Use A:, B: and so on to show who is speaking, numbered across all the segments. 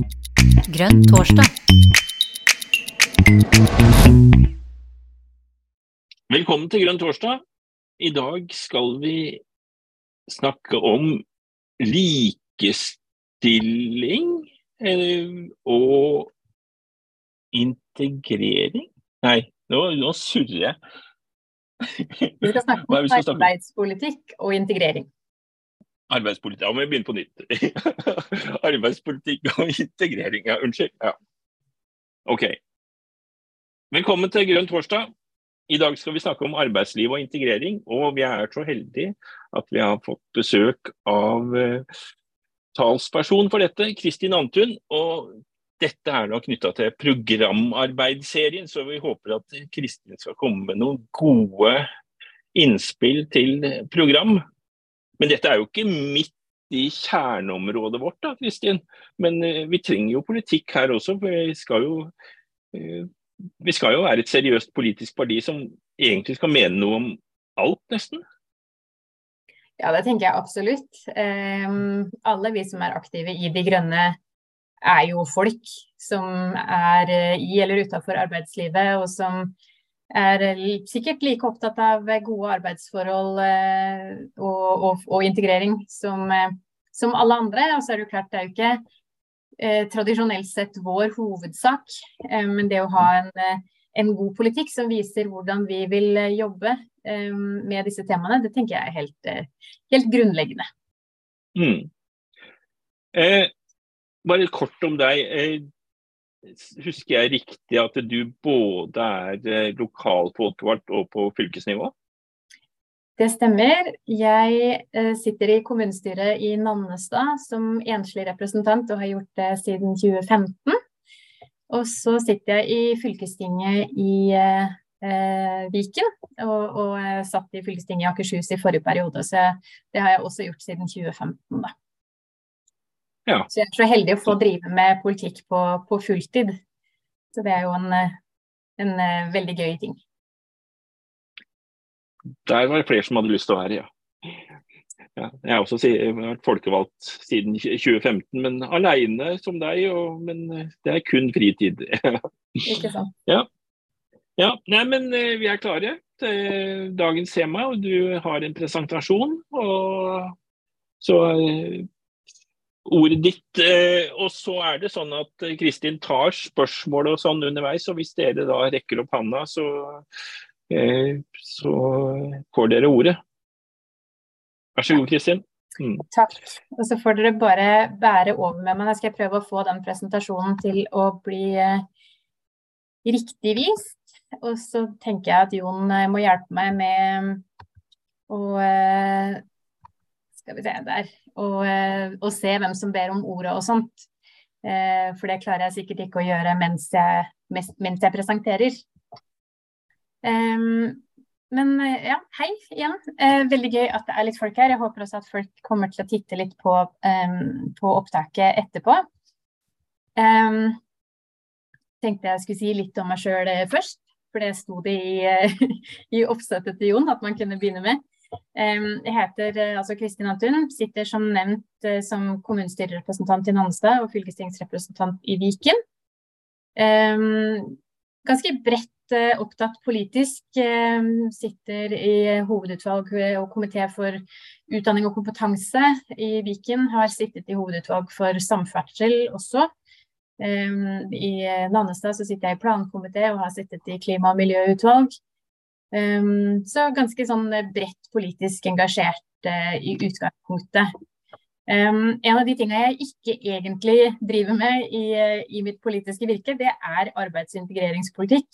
A: Grønn torsdag.
B: Velkommen til Grønn torsdag. I dag skal vi snakke om likestilling eh, og integrering. Nei, nå, nå surrer jeg.
C: Vi skal snakke
B: er vi skal om?
C: arbeidspolitikk og integrering.
B: Arbeidspolitikk. Ja, må vi begynne på nytt. Arbeidspolitikk og integrering. Ja, unnskyld. Ja. OK. Velkommen til Grønn torsdag. I dag skal vi snakke om arbeidsliv og integrering. Og vi er så heldige at vi har fått besøk av uh, talsperson for dette, Kristin Antun. Og dette er da knytta til programarbeidsserien, så vi håper at Kristin skal komme med noen gode innspill til program. Men dette er jo ikke midt i kjerneområdet vårt, da, Kristin. Men uh, vi trenger jo politikk her også. For vi skal jo, uh, vi skal jo være et seriøst politisk parti som egentlig skal mene noe om alt, nesten.
C: Ja, det tenker jeg absolutt. Um, alle vi som er aktive i De grønne er jo folk som er eh, i eller utafor arbeidslivet, og som er sikkert like opptatt av eh, gode arbeidsforhold eh, og, og, og integrering som, eh, som alle andre. Og så er det jo klart, det er jo ikke eh, tradisjonelt sett vår hovedsak, eh, men det å ha en, en god politikk som viser hvordan vi vil jobbe eh, med disse temaene, det tenker jeg er helt, helt grunnleggende.
B: Mm. Bare kort om deg. Husker jeg riktig at du både er eh, lokal folkevalgt og på fylkesnivå?
C: Det stemmer. Jeg eh, sitter i kommunestyret i Nannestad som enslig representant og har gjort det siden 2015. Og så sitter jeg i fylkestinget i eh, eh, Viken, og, og satt i fylkestinget i Akershus i forrige periode. Så det har jeg også gjort siden 2015. Da.
B: Ja.
C: Så jeg er så heldig å få drive med politikk på, på fulltid. Så det er jo en, en eh, veldig gøy ting.
B: Der var det flere som hadde lyst til å være, ja. ja jeg har også jeg har vært folkevalgt siden 2015, men alene som deg. Og, men eh, det er kun fritid.
C: Ikke sant?
B: ja, nei, men eh, vi er klare dagens tema, og du har en presentasjon. Og så ordet ditt. eh, Og så er det sånn at eh, Kristin tar spørsmål og sånn underveis, og hvis dere da rekker opp handa, så, eh, så får dere ordet. Vær så god, Kristin. Mm.
C: Takk. Og så får dere bare bære over med meg. Jeg skal prøve å få den presentasjonen til å bli riktig vist. Og så tenker jeg at Jon må hjelpe meg med å Skal vi se der. Og, eh, og se hvem som ber om ordet og sånt. Eh, For det klarer jeg sikkert ikke å gjøre mens jeg, mens, jeg presenterer. Men eh, ja, hei igjen. Veldig gøy at det er litt folk her. Jeg håper også at folk kommer til å titte litt på, på opptaket etterpå. Tenkte jeg skulle si litt om meg sjøl først, for det sto det i, i oppsettet til Jon at man kunne begynne med. Jeg heter eh, altså Kristin Antun, sitter som nevnt eh, som kommunestyrerepresentant i Nannestad og fylkestingsrepresentant i Viken. Ganske bredt eh, opptatt politisk. Sitter i hovedutvalg og komité for utdanning og kompetanse i Viken. Har sittet i hovedutvalg for samferdsel også. I Nannestad sitter jeg i plankomité og har sittet i klima- og miljøutvalg. Um, så ganske sånn bredt politisk engasjert uh, i utgangspunktet. Um, en av de tingene jeg ikke egentlig driver med i, eh, i mitt politiske virke, det er arbeids- og integreringspolitikk.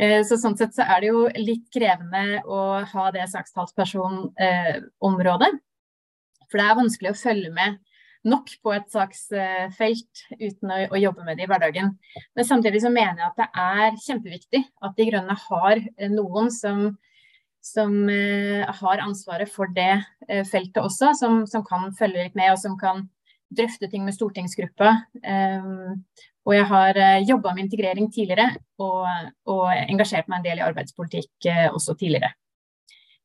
C: Uh, Så sånn sett så er det jo litt krevende å ha det sakstalspersonsområdet. For det er vanskelig å følge med nok på et saksfelt uten å, jobbe med det i hverdagen. Men samtidig så mener jeg at det er kjempeviktig at De grønne har eh, noen som, som eh, har ansvaret for det eh, feltet også, som, som kan følge litt med og som kan drøfte ting med stortingsgruppa. Og jeg har uh, jobba med integrering tidligere og, og engasjert meg en del i arbeidspolitikk eh, også tidligere.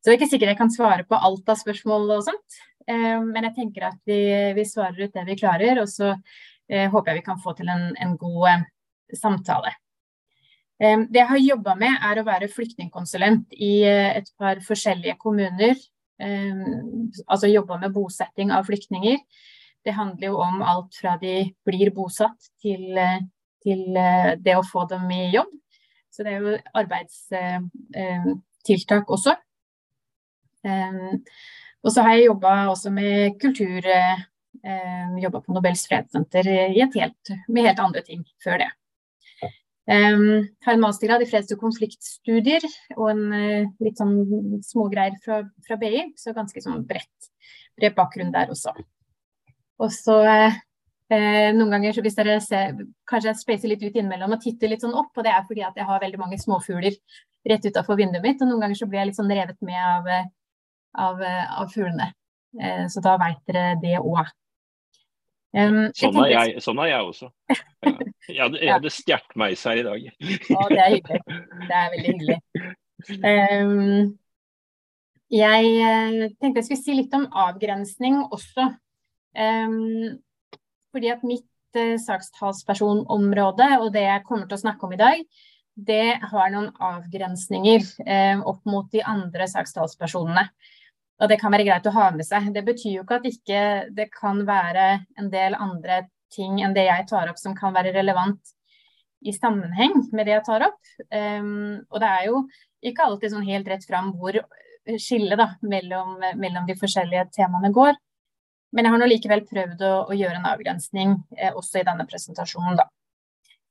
C: Så det er ikke sikkert jeg kan svare på alt av spørsmål og sånt, eh, men jeg tenker at vi, vi svarer ut det vi klarer. Og så eh, håper jeg vi kan få til en, en god eh, samtale. Eh, det jeg har jobba med, er å være flyktningkonsulent i eh, et par forskjellige kommuner. Eh, altså jobba med bosetting av flyktninger. Det handler jo om alt fra de blir bosatt til, til det å få dem i jobb. Så det er jo arbeidstiltak også. Og så har jeg jobba også med kultur, jobba på Nobels fredssenter med helt andre ting før det. Um, har en mastergrad i freds- og konfliktstudier og en uh, litt sånn smågreier fra, fra BI, så ganske sånn bredt, bred bakgrunn der også. Og så uh, noen ganger, hvis dere ser, kanskje jeg spacer litt ut innimellom og titter litt sånn opp, og det er fordi at jeg har veldig mange småfugler rett utafor vinduet mitt, og noen ganger så blir jeg litt sånn revet med av, av, av fuglene. Uh, så da veit dere det òg.
B: Um, sånn, er jeg, sånn, er jeg, også. Ja. Jeg hadde, jeg hadde stjålet meg her i dag.
C: Å, det er hyggelig. Det er veldig hyggelig. Um, jeg eh, tenkte jeg skulle si litt om avgrensning også. Um, fordi at mitt uh, sakstalspersonområde og det jeg kommer til å snakke om i dag, det har noen avgrensninger uh, opp mot de andre sakstalspersonene. Og det kan være greit å ha med seg. Det betyr jo ikke at ikke det kan være en del andre ting enn det jeg tar opp som kan være relevant i sammenheng med det jeg tar opp. Um, og det er jo ikke alltid sånn helt rett fram hvor skillet mellom, mellom, de forskjellige temaene går. Men jeg har nå likevel prøvd å, å gjøre en avgrensning eh, også i denne presentasjonen. Da.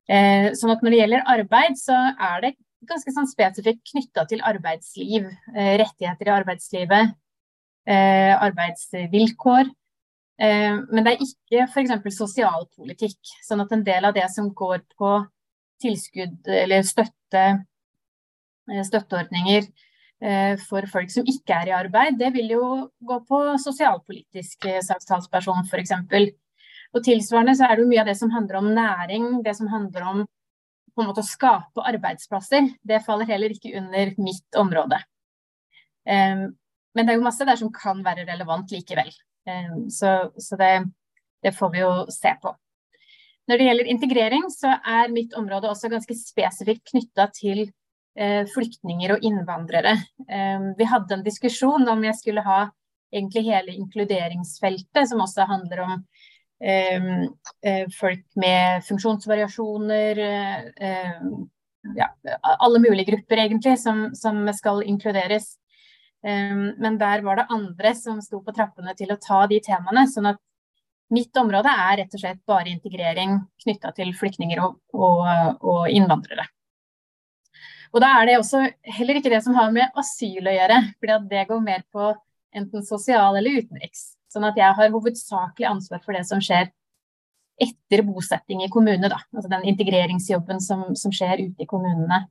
C: Eh, sånn at når det gjelder arbeid, så er det ganske sånn spesifikt knytta til arbeidsliv, eh, rettigheter i arbeidslivet, arbeidsvilkår. Eh, men det er ikke f.eks. sosialpolitikk. Sånn at en del av det som går på tilskudd eller støtte, eh, støtteordninger for folk som ikke er i arbeid, det vil jo gå på sosialpolitisk sakstalsperson f.eks. Og tilsvarende så er det jo mye av det som handler om næring, det som handler om på en måte å skape arbeidsplasser, det faller heller ikke under mitt område. Men det er jo masse der som kan være relevant likevel. Eh, så, så det, det, får vi jo se på. Når det gjelder integrering, så er mitt område også ganske spesifikt knytta til eh, flyktninger og innvandrere. Eh, vi hadde en diskusjon om jeg skulle ha egentlig hele inkluderingsfeltet, som også handler om eh, eh folk med funksjonsvariasjoner, eh, ja, alle mulige grupper egentlig, som, som skal inkluderes. Men der var det andre som sto på trappene til å ta de temaene. sånn at mitt område er rett og slett bare integrering knytta til flyktninger og, og, og, innvandrere. Og da er det også heller ikke det som har med asyl å gjøre, for det går mer på enten sosial eller utenriks. Sånn at jeg har hovedsakelig ansvar for det som skjer etter bosetting i kommunene. Da. Altså den integreringsjobben som, som skjer ute i kommunene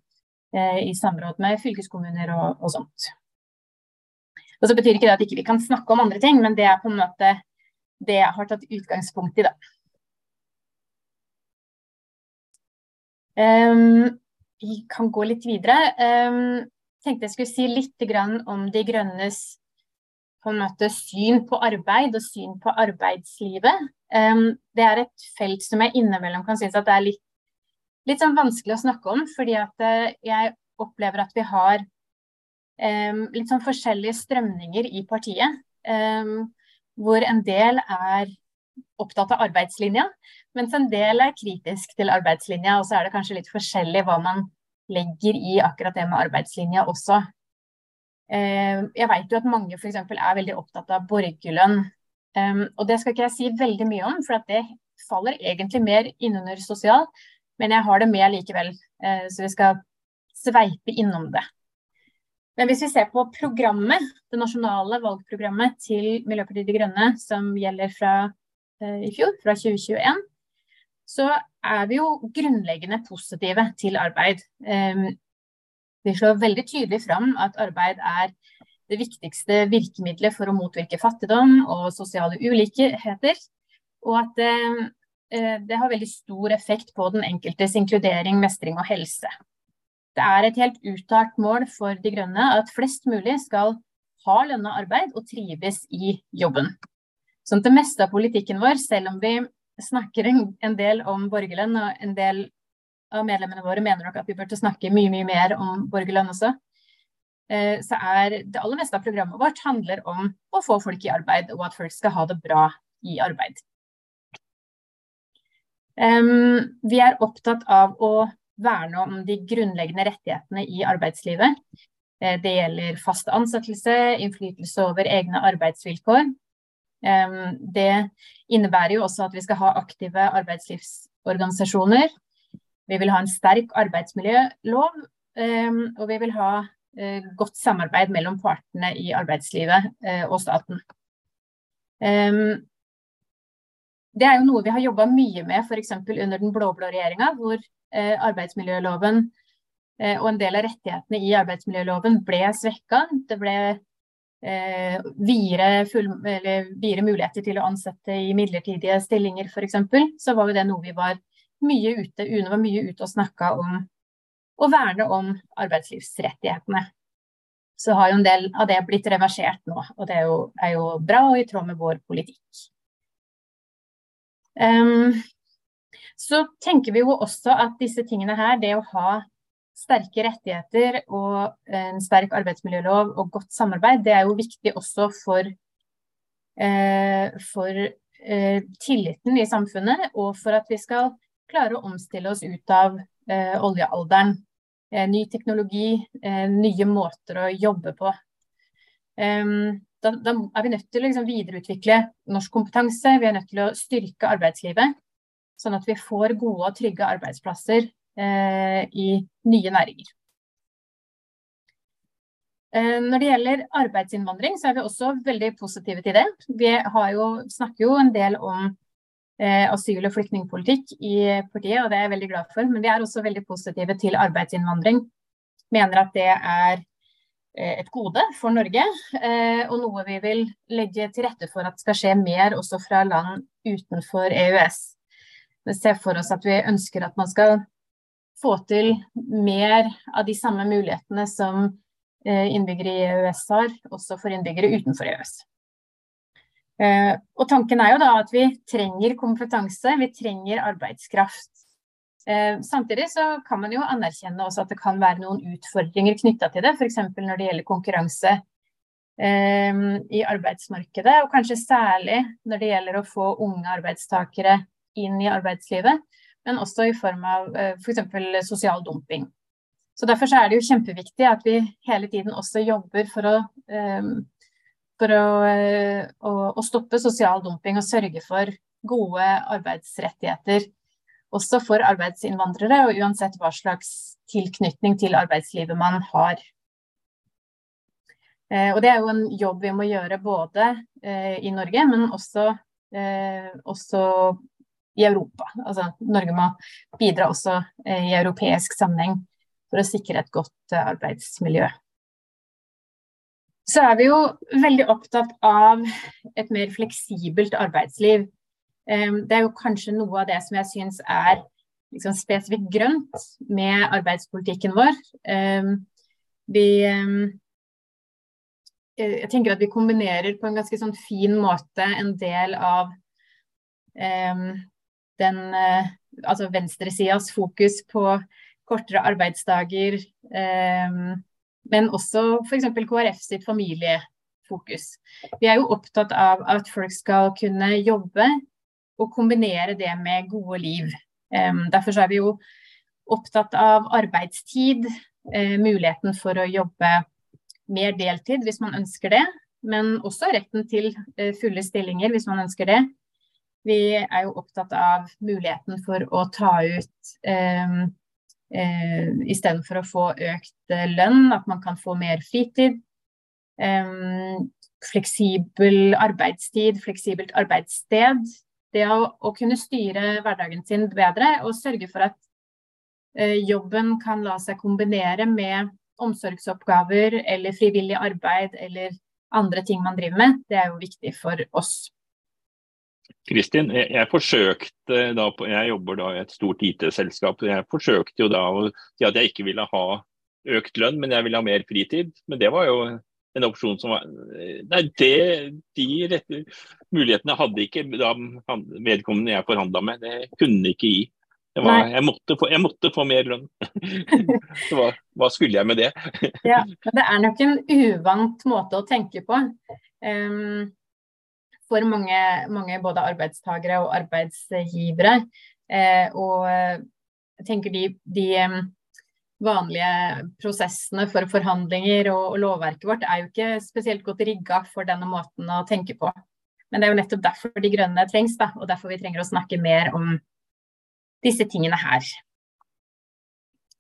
C: eh, i samråd med fylkeskommuner og, og sånt. Og så betyr ikke det at ikke vi ikke kan snakke om andre ting, men det er på en måte det jeg har tatt utgangspunkt i, da. Um, vi kan gå litt videre. Um, tenkte jeg skulle si litt om De grønnes på en måte syn på arbeid og syn på arbeidslivet. Um, det er et felt som jeg innimellom kan synes at det er litt, litt sånn vanskelig å snakke om, fordi at uh, jeg opplever at vi har litt sånn forskjellige strømninger i partiet. Hvor en del er opptatt av arbeidslinja, mens en del er kritisk til arbeidslinja. Og så er det kanskje litt forskjellig hva man legger i akkurat det med arbeidslinja også. Jeg vet jo at mange f.eks. er veldig opptatt av borgerlønn. og det skal ikke jeg si veldig mye om, for det faller egentlig mer innunder sosial. Men jeg har det med likevel, uh, så vi skal sveipe innom det. Men hvis vi ser på programmet, det nasjonale valgprogrammet til Miljøpartiet De Grønne, som gjelder fra uh, i fjor, fra 2021, så er vi jo grunnleggende positive til arbeid. Um, vi slår veldig tydelig fram at arbeid er det viktigste virkemidlet for å motvirke fattigdom og sosiale ulikheter. Og at det, uh, det har veldig stor effekt på den enkeltes inkludering, mestring og helse. Det er et helt uttalt mål for De grønne at flest mulig skal ha lønna arbeid og trives i jobben. Sånn det meste av politikken vår, selv om vi snakker en del om borgerlønn, og en del av medlemmene våre mener nok at vi burde snakke mye, mye mer om borgerlønn også. Eh, så er det aller meste av programmet vårt handler om å få folk i arbeid, og at folk skal ha det bra i arbeid. Vi er opptatt av å verne om de grunnleggende rettighetene i arbeidslivet. Eh, det gjelder fast ansettelse, innflytelse over egne arbeidsvilkår. Det innebærer jo også at vi skal ha aktive arbeidslivsorganisasjoner. Vi vil ha en sterk arbeidsmiljølov, og vi vil ha Eh, godt samarbeid mellom partene i arbeidslivet eh, og staten. Det er jo noe vi har jobba mye med f.eks. under den blå-blå regjeringa, hvor arbeidsmiljøloven og en del av rettighetene i arbeidsmiljøloven ble svekka. Det ble videre, full, videre, muligheter til å ansette i midlertidige stillinger f.eks. Så var jo det noe vi var mye ute, UNE var mye ute og snakka om å verne om arbeidslivsrettighetene. Så har jo en del av det blitt reversert nå, og det er jo, er jo bra og i tråd med vår politikk. Um, så tenker vi jo også at disse tingene her, det å ha sterke rettigheter og en sterk arbeidsmiljølov og godt samarbeid, det er jo viktig også for, eh, for eh, tilliten i samfunnet, og for at vi skal klare å omstille oss ut av eh, oljealderen. Eh, ny teknologi, eh, nye måter å jobbe på. Da, da er vi nødt til å liksom videreutvikle norsk kompetanse. Vi er nødt til å styrke arbeidslivet, sånn at vi får gode og trygge arbeidsplasser eh, i nye næringer. Eh, når det gjelder arbeidsinnvandring, så er vi også veldig positive til det. Vi jo, snakker jo en del om Eh, asyl- og flyktningpolitikk i partiet, og det er jeg veldig glad for. Men vi er også veldig positive til arbeidsinnvandring. Mener at det er eh, et gode for Norge, eh, og noe vi vil legge til rette for at skal skje mer også fra land utenfor EØS. Ser for oss at vi ønsker at man skal få til mer av de samme mulighetene som innbyggere i EØS har, også for innbyggere utenfor EØS. Eh, og tanken er jo da at vi trenger kompetanse, vi trenger arbeidskraft. Eh, samtidig så kan man jo anerkjenne også at det kan være noen utfordringer knytta til det, f.eks. når det gjelder konkurranse eh, i arbeidsmarkedet, og kanskje særlig når det gjelder å få unge arbeidstakere inn i arbeidslivet, men også i form av f.eks. For sosial dumping. Så Derfor så er det jo kjempeviktig at vi hele tiden også jobber for å for å, eh, å, å, stoppe sosial dumping og sørge for gode arbeidsrettigheter også for arbeidsinnvandrere, og uansett hva slags tilknytning til arbeidslivet man har. Eh, og Det er jo en jobb vi må gjøre både eh, i Norge, men også, også i Europa. Altså, Norge må bidra også i europeisk sammenheng for å sikre et godt arbeidsmiljø så er vi jo veldig opptatt av et mer fleksibelt arbeidsliv. Det er jo kanskje noe av det som jeg syns er liksom spesifikt grønt med arbeidspolitikken vår. Vi Jeg tenker at vi kombinerer på en ganske sånn fin måte en del av den altså venstresidas fokus på kortere arbeidsdager men også f.eks. KrF sitt familiefokus. Vi er jo opptatt av at folk skal kunne jobbe og kombinere det med gode liv. Um, derfor er vi jo opptatt av arbeidstid, muligheten for å jobbe mer deltid hvis man ønsker det, men også retten til fulle stillinger hvis man ønsker det. Vi er jo opptatt av muligheten for å ta ut um, eh, istedenfor å få økt eh, lønn, at man kan få mer fritid. Eh, fleksibel arbeidstid, fleksibelt arbeidssted. Det å, å, kunne styre hverdagen sin bedre og sørge for at eh, jobben kan la seg kombinere med omsorgsoppgaver eller frivillig arbeid eller andre ting man driver med, det er jo viktig for oss.
B: Kristin, jeg, jeg, forsøkte da på, jeg jobber da i et stort IT-selskap. Jeg forsøkte jo da å si at jeg ikke ville ha økt lønn, men jeg ville ha mer fritid. Men det var jo en opsjon som var Nei, det, de rette mulighetene hadde ikke da vedkommende jeg forhandla med. Det kunne ikke gi. Var, jeg, måtte få, jeg, måtte få, mer lønn. Så hva, hva, skulle jeg med det?
C: ja, Det er nok en uvant måte å tenke på. Um, for mange, mange, både arbeidstagere og arbeidsgivere. Eh, og jeg tenker de, de um, vanlige prosessene for forhandlinger og, og, lovverket vårt er jo ikke spesielt godt rigga for denne måten å tenke på. Men det er jo nettopp derfor De grønne trengs, da, og derfor vi trenger å snakke mer om disse tingene her.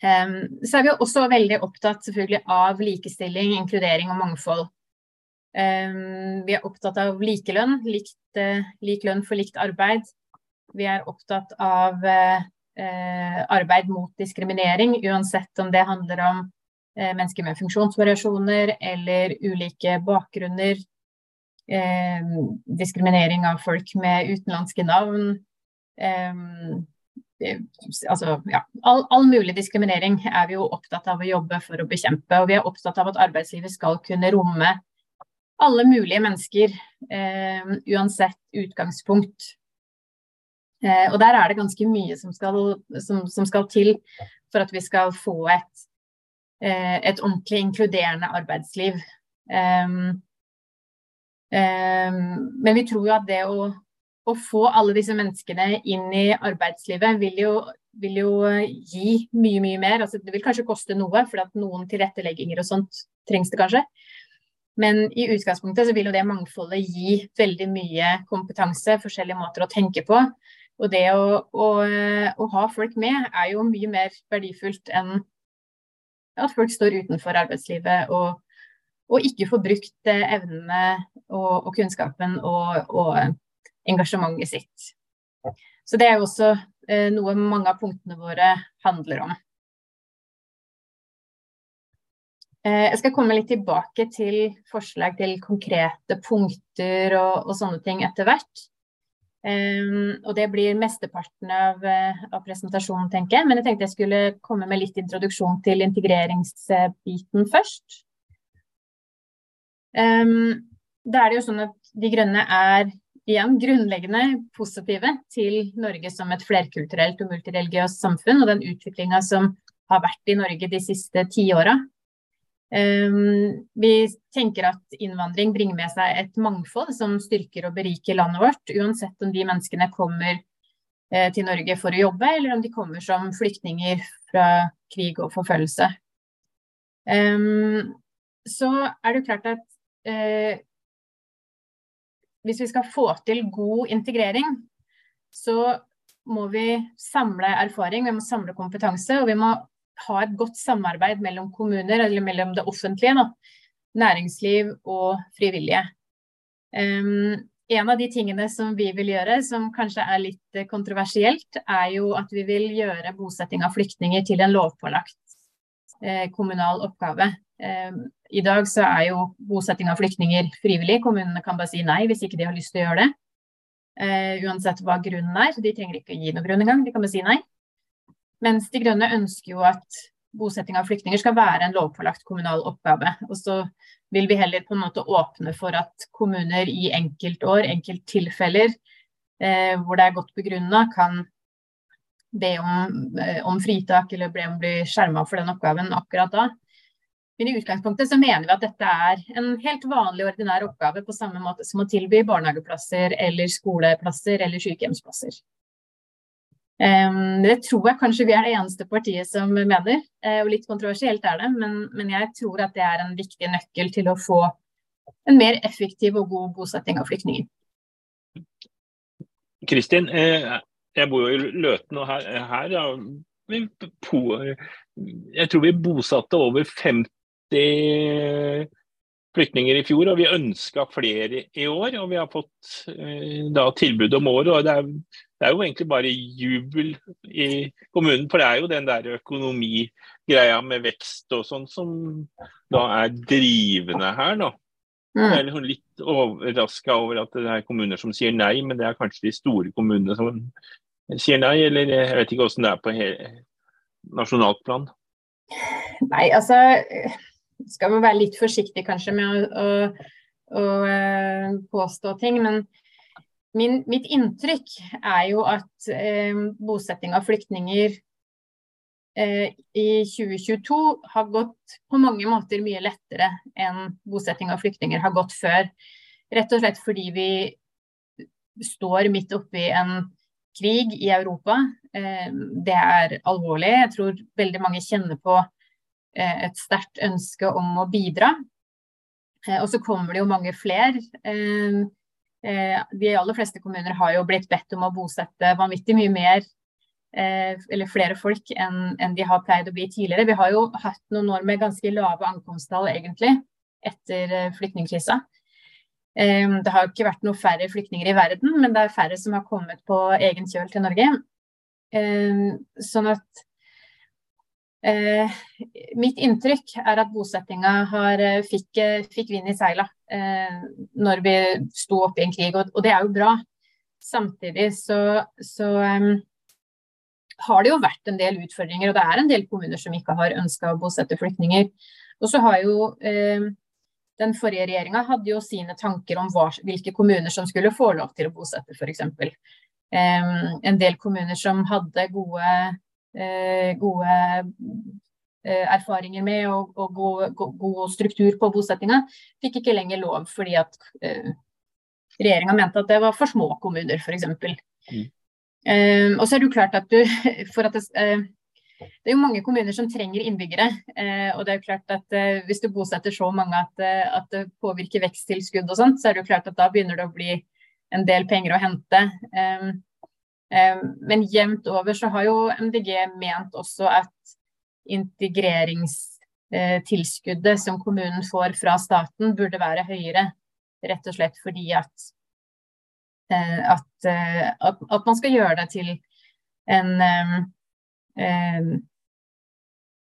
C: Um, så er vi også veldig opptatt selvfølgelig av likestilling, inkludering og mangfold. Vi er opptatt av likelønn, likt, uh, lik lønn for likt arbeid. Vi er opptatt av uh, arbeid mot diskriminering, uansett om det handler om mennesker med funksjonsvariasjoner eller ulike bakgrunner. diskriminering av folk med utenlandske navn. Altså, ja, all, all, mulig diskriminering er vi jo opptatt av å jobbe for å bekjempe. Og vi er opptatt av at arbeidslivet skal kunne romme alle mulige mennesker, eh, uansett utgangspunkt. Eh, og der er det ganske mye som skal, som, som skal til for at vi skal få et, eh, et ordentlig inkluderende arbeidsliv. Um, um, men vi tror jo at det å å få alle disse menneskene inn i arbeidslivet vil jo, vil jo gi mye, mye mer. Altså, det vil kanskje koste noe, for noen tilrettelegginger og sånt trengs det kanskje. Men i utgangspunktet så vil jo det mangfoldet gi veldig mye kompetanse, forskjellige måter å tenke på. Og det å, å, å ha folk med er jo mye mer verdifullt enn at folk står utenfor arbeidslivet og, og ikke får brukt evnene og, og kunnskapen og, og engasjementet sitt. Så det er jo også eh, noe mange av punktene våre handler om. Jeg skal komme litt tilbake til forslag til konkrete punkter og, og sånne ting etter hvert. Um, og det blir mesteparten av, av, presentasjonen, tenker jeg. Men jeg tenkte jeg skulle komme med litt introduksjon til integreringsbiten først. Um, da er det jo sånn at De Grønne er igjen grunnleggende positive til Norge som et flerkulturelt og multireligiøst samfunn, og den utviklinga som har vært i Norge de siste tiåra. Ehm, vi tenker at innvandring bringer med seg et mangfold som styrker og beriker landet vårt, uansett om de menneskene kommer uh, til Norge for å jobbe, eller om de kommer som flyktninger fra krig og forfølgelse. Um, så er det klart at uh, hvis vi skal få til god integrering, så må vi samle erfaring, vi må samle kompetanse, og vi må ha et godt samarbeid mellom kommuner, eller mellom det offentlige, da, næringsliv og frivillige. Um, en av de tingene som vi vil gjøre, som kanskje er litt kontroversielt, er jo at vi vil gjøre bosetting av flyktninger til en lovpålagt eh, kommunal oppgave. Eh, I dag så er jo bosetting av flyktninger frivillig. Kommunene kan bare si nei hvis ikke de har lyst til å gjøre det. Uh, uansett hva grunnen er. De trenger ikke å gi noen grunn engang, de kan bare si nei. Mens De Grønne ønsker jo at bosetting av flyktninger skal være en lovpålagt kommunal oppgave. Og så vil vi heller på en måte åpne for at kommuner i enkeltår, enkelttilfeller, eh, hvor det er godt begrunna, kan be om, om, fritak eller be om å bli skjerma for den oppgaven akkurat da. Men i utgangspunktet så mener vi at dette er en helt vanlig ordinær oppgave på samme måte som å tilby barnehageplasser eller skoleplasser eller sykehjemsplasser. Det tror jeg kanskje vi er det eneste partiet som mener, eh, og litt kontroversielt er det, men, men jeg tror at det er en viktig nøkkel til å få en mer effektiv og god bosetting av flyktninger.
B: Kristin, eh, jeg bor jo i Løten, og her, her ja, jeg tror vi bosatte over 50 flyktninger i fjor, og vi ønska flere i år. Og vi har fått eh, da tilbud om året. og det er, det er, jo egentlig bare jubel i kommunen, for det er jo den der økonomigreia med vekst og sånn som da er drivende her nå. Mm. Jeg er liksom litt overraska over at det er kommuner som sier nei, men det er kanskje de store kommunene som sier nei, eller jeg vet ikke hvordan det er på nasjonalt plan.
C: Nei, altså skal man være litt forsiktig kanskje med å, å, å uh, påstå ting, men min, mitt inntrykk er jo at eh, bosetting av flyktninger eh, i 2022 har gått på mange måter mye lettere enn bosetting av flyktninger har gått før. Rett og slett fordi vi står midt oppi en krig i Europa. Det er alvorlig. Jeg tror veldig mange kjenner på Eh, et sterkt ønske om å bidra. Eh, og så kommer det jo mange flere. Eh, de aller fleste kommuner har jo blitt bedt om å bosette vanvittig mye mer eller flere folk enn de har pleid å bli tidligere. Vi har jo hatt noen år med ganske lave ankomsttall egentlig etter flyktningkrisa. Det har ikke vært noe færre flyktninger i verden, men det er færre som har kommet på egen kjøl til Norge. Sånn at Eh, mitt inntrykk er at bosettinga har, fikk, eh, fikk, vind i seila eh, når vi sto oppe i en krig, og, og det er jo bra. Samtidig så, så um, har det jo vært en del utfordringer, og det er en del kommuner som ikke har ønska å bosette flyktninger. Og så har jo eh, den forrige regjeringa hadde jo sine tanker om hva, hvilke kommuner som skulle få lov til å bosette, f.eks. Um, en del kommuner som hadde gode Eh, gode eh, erfaringer med og, og god, god, struktur på bosettinga, fikk ikke lenger lov fordi at eh, regjeringa mente at det var for små kommuner, f.eks. Mm. Uh, og så er det jo klart at du for at det, uh, det er jo mange kommuner som trenger innbyggere. og det er jo klart at hvis du bosetter så mange at, at, det påvirker veksttilskudd og sånt, så er det jo klart at da begynner det å bli en del penger å hente. Um, men jevnt over så har jo MDG ment også at integreringstilskuddet som kommunen får fra staten, burde være høyere. Rett og slett fordi at, eh, eh, at, at man skal gjøre det til en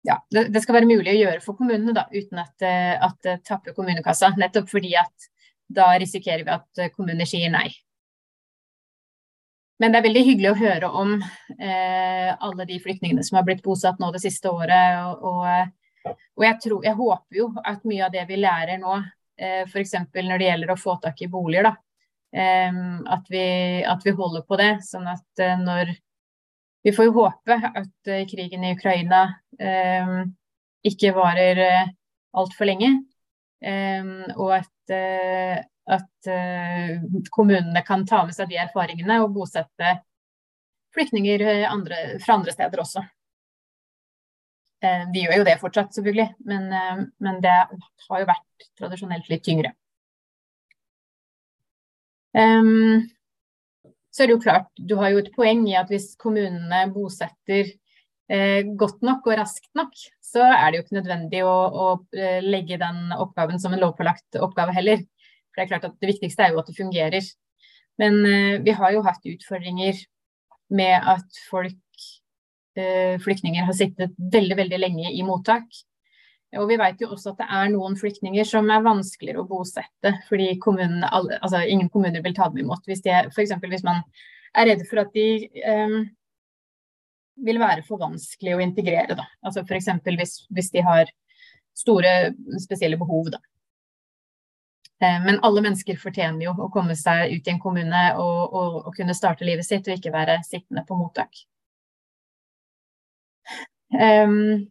C: ja, det, det, skal være mulig å gjøre for kommunene da, uten at, at det tapper kommunekassa. Nettopp fordi at da risikerer vi at kommuner sier nei. Men det er veldig hyggelig å høre om eh, alle de flyktningene som har blitt bosatt nå det siste året. Og, og, og jeg, tror, jeg, håper jo at mye av det vi lærer nå, eh, f.eks. når det gjelder å få tak i boliger, da, eh, at, vi, at, vi, holder på det. Sånn at eh, når Vi får jo håpe at eh, krigen i Ukraina eh, ikke varer eh, altfor lenge. Eh, og at at uh, kommunene kan ta med seg de erfaringene og bosette flyktninger eh, andre, fra andre steder også. Vi de gjør jo det fortsatt, selvfølgelig, men, men, det har jo vært tradisjonelt litt tyngre. Um, så er det jo klart, du har jo et poeng i at hvis kommunene bosetter godt nok og raskt nok, så er det jo ikke nødvendig å, å legge den oppgaven som en lovpålagt oppgave heller. For det er klart at det viktigste er jo at det fungerer. Men uh, vi har jo hatt utfordringer med at folk, uh, flyktninger, har sittet veldig, veldig lenge i mottak. Og vi vet jo også at det er noen flyktninger som er vanskeligere å bosette, fordi kommunen, altså ingen kommuner vil ta dem imot. Hvis de, F.eks. hvis man er redd for at de um, vil være for vanskelig å integrere. Da. Altså F.eks. Hvis, hvis de har store spesielle behov. Da. Eh, men alle mennesker fortjener jo å komme seg ut i en kommune og, og, og kunne starte livet sitt, og ikke være sittende på mottak. Um,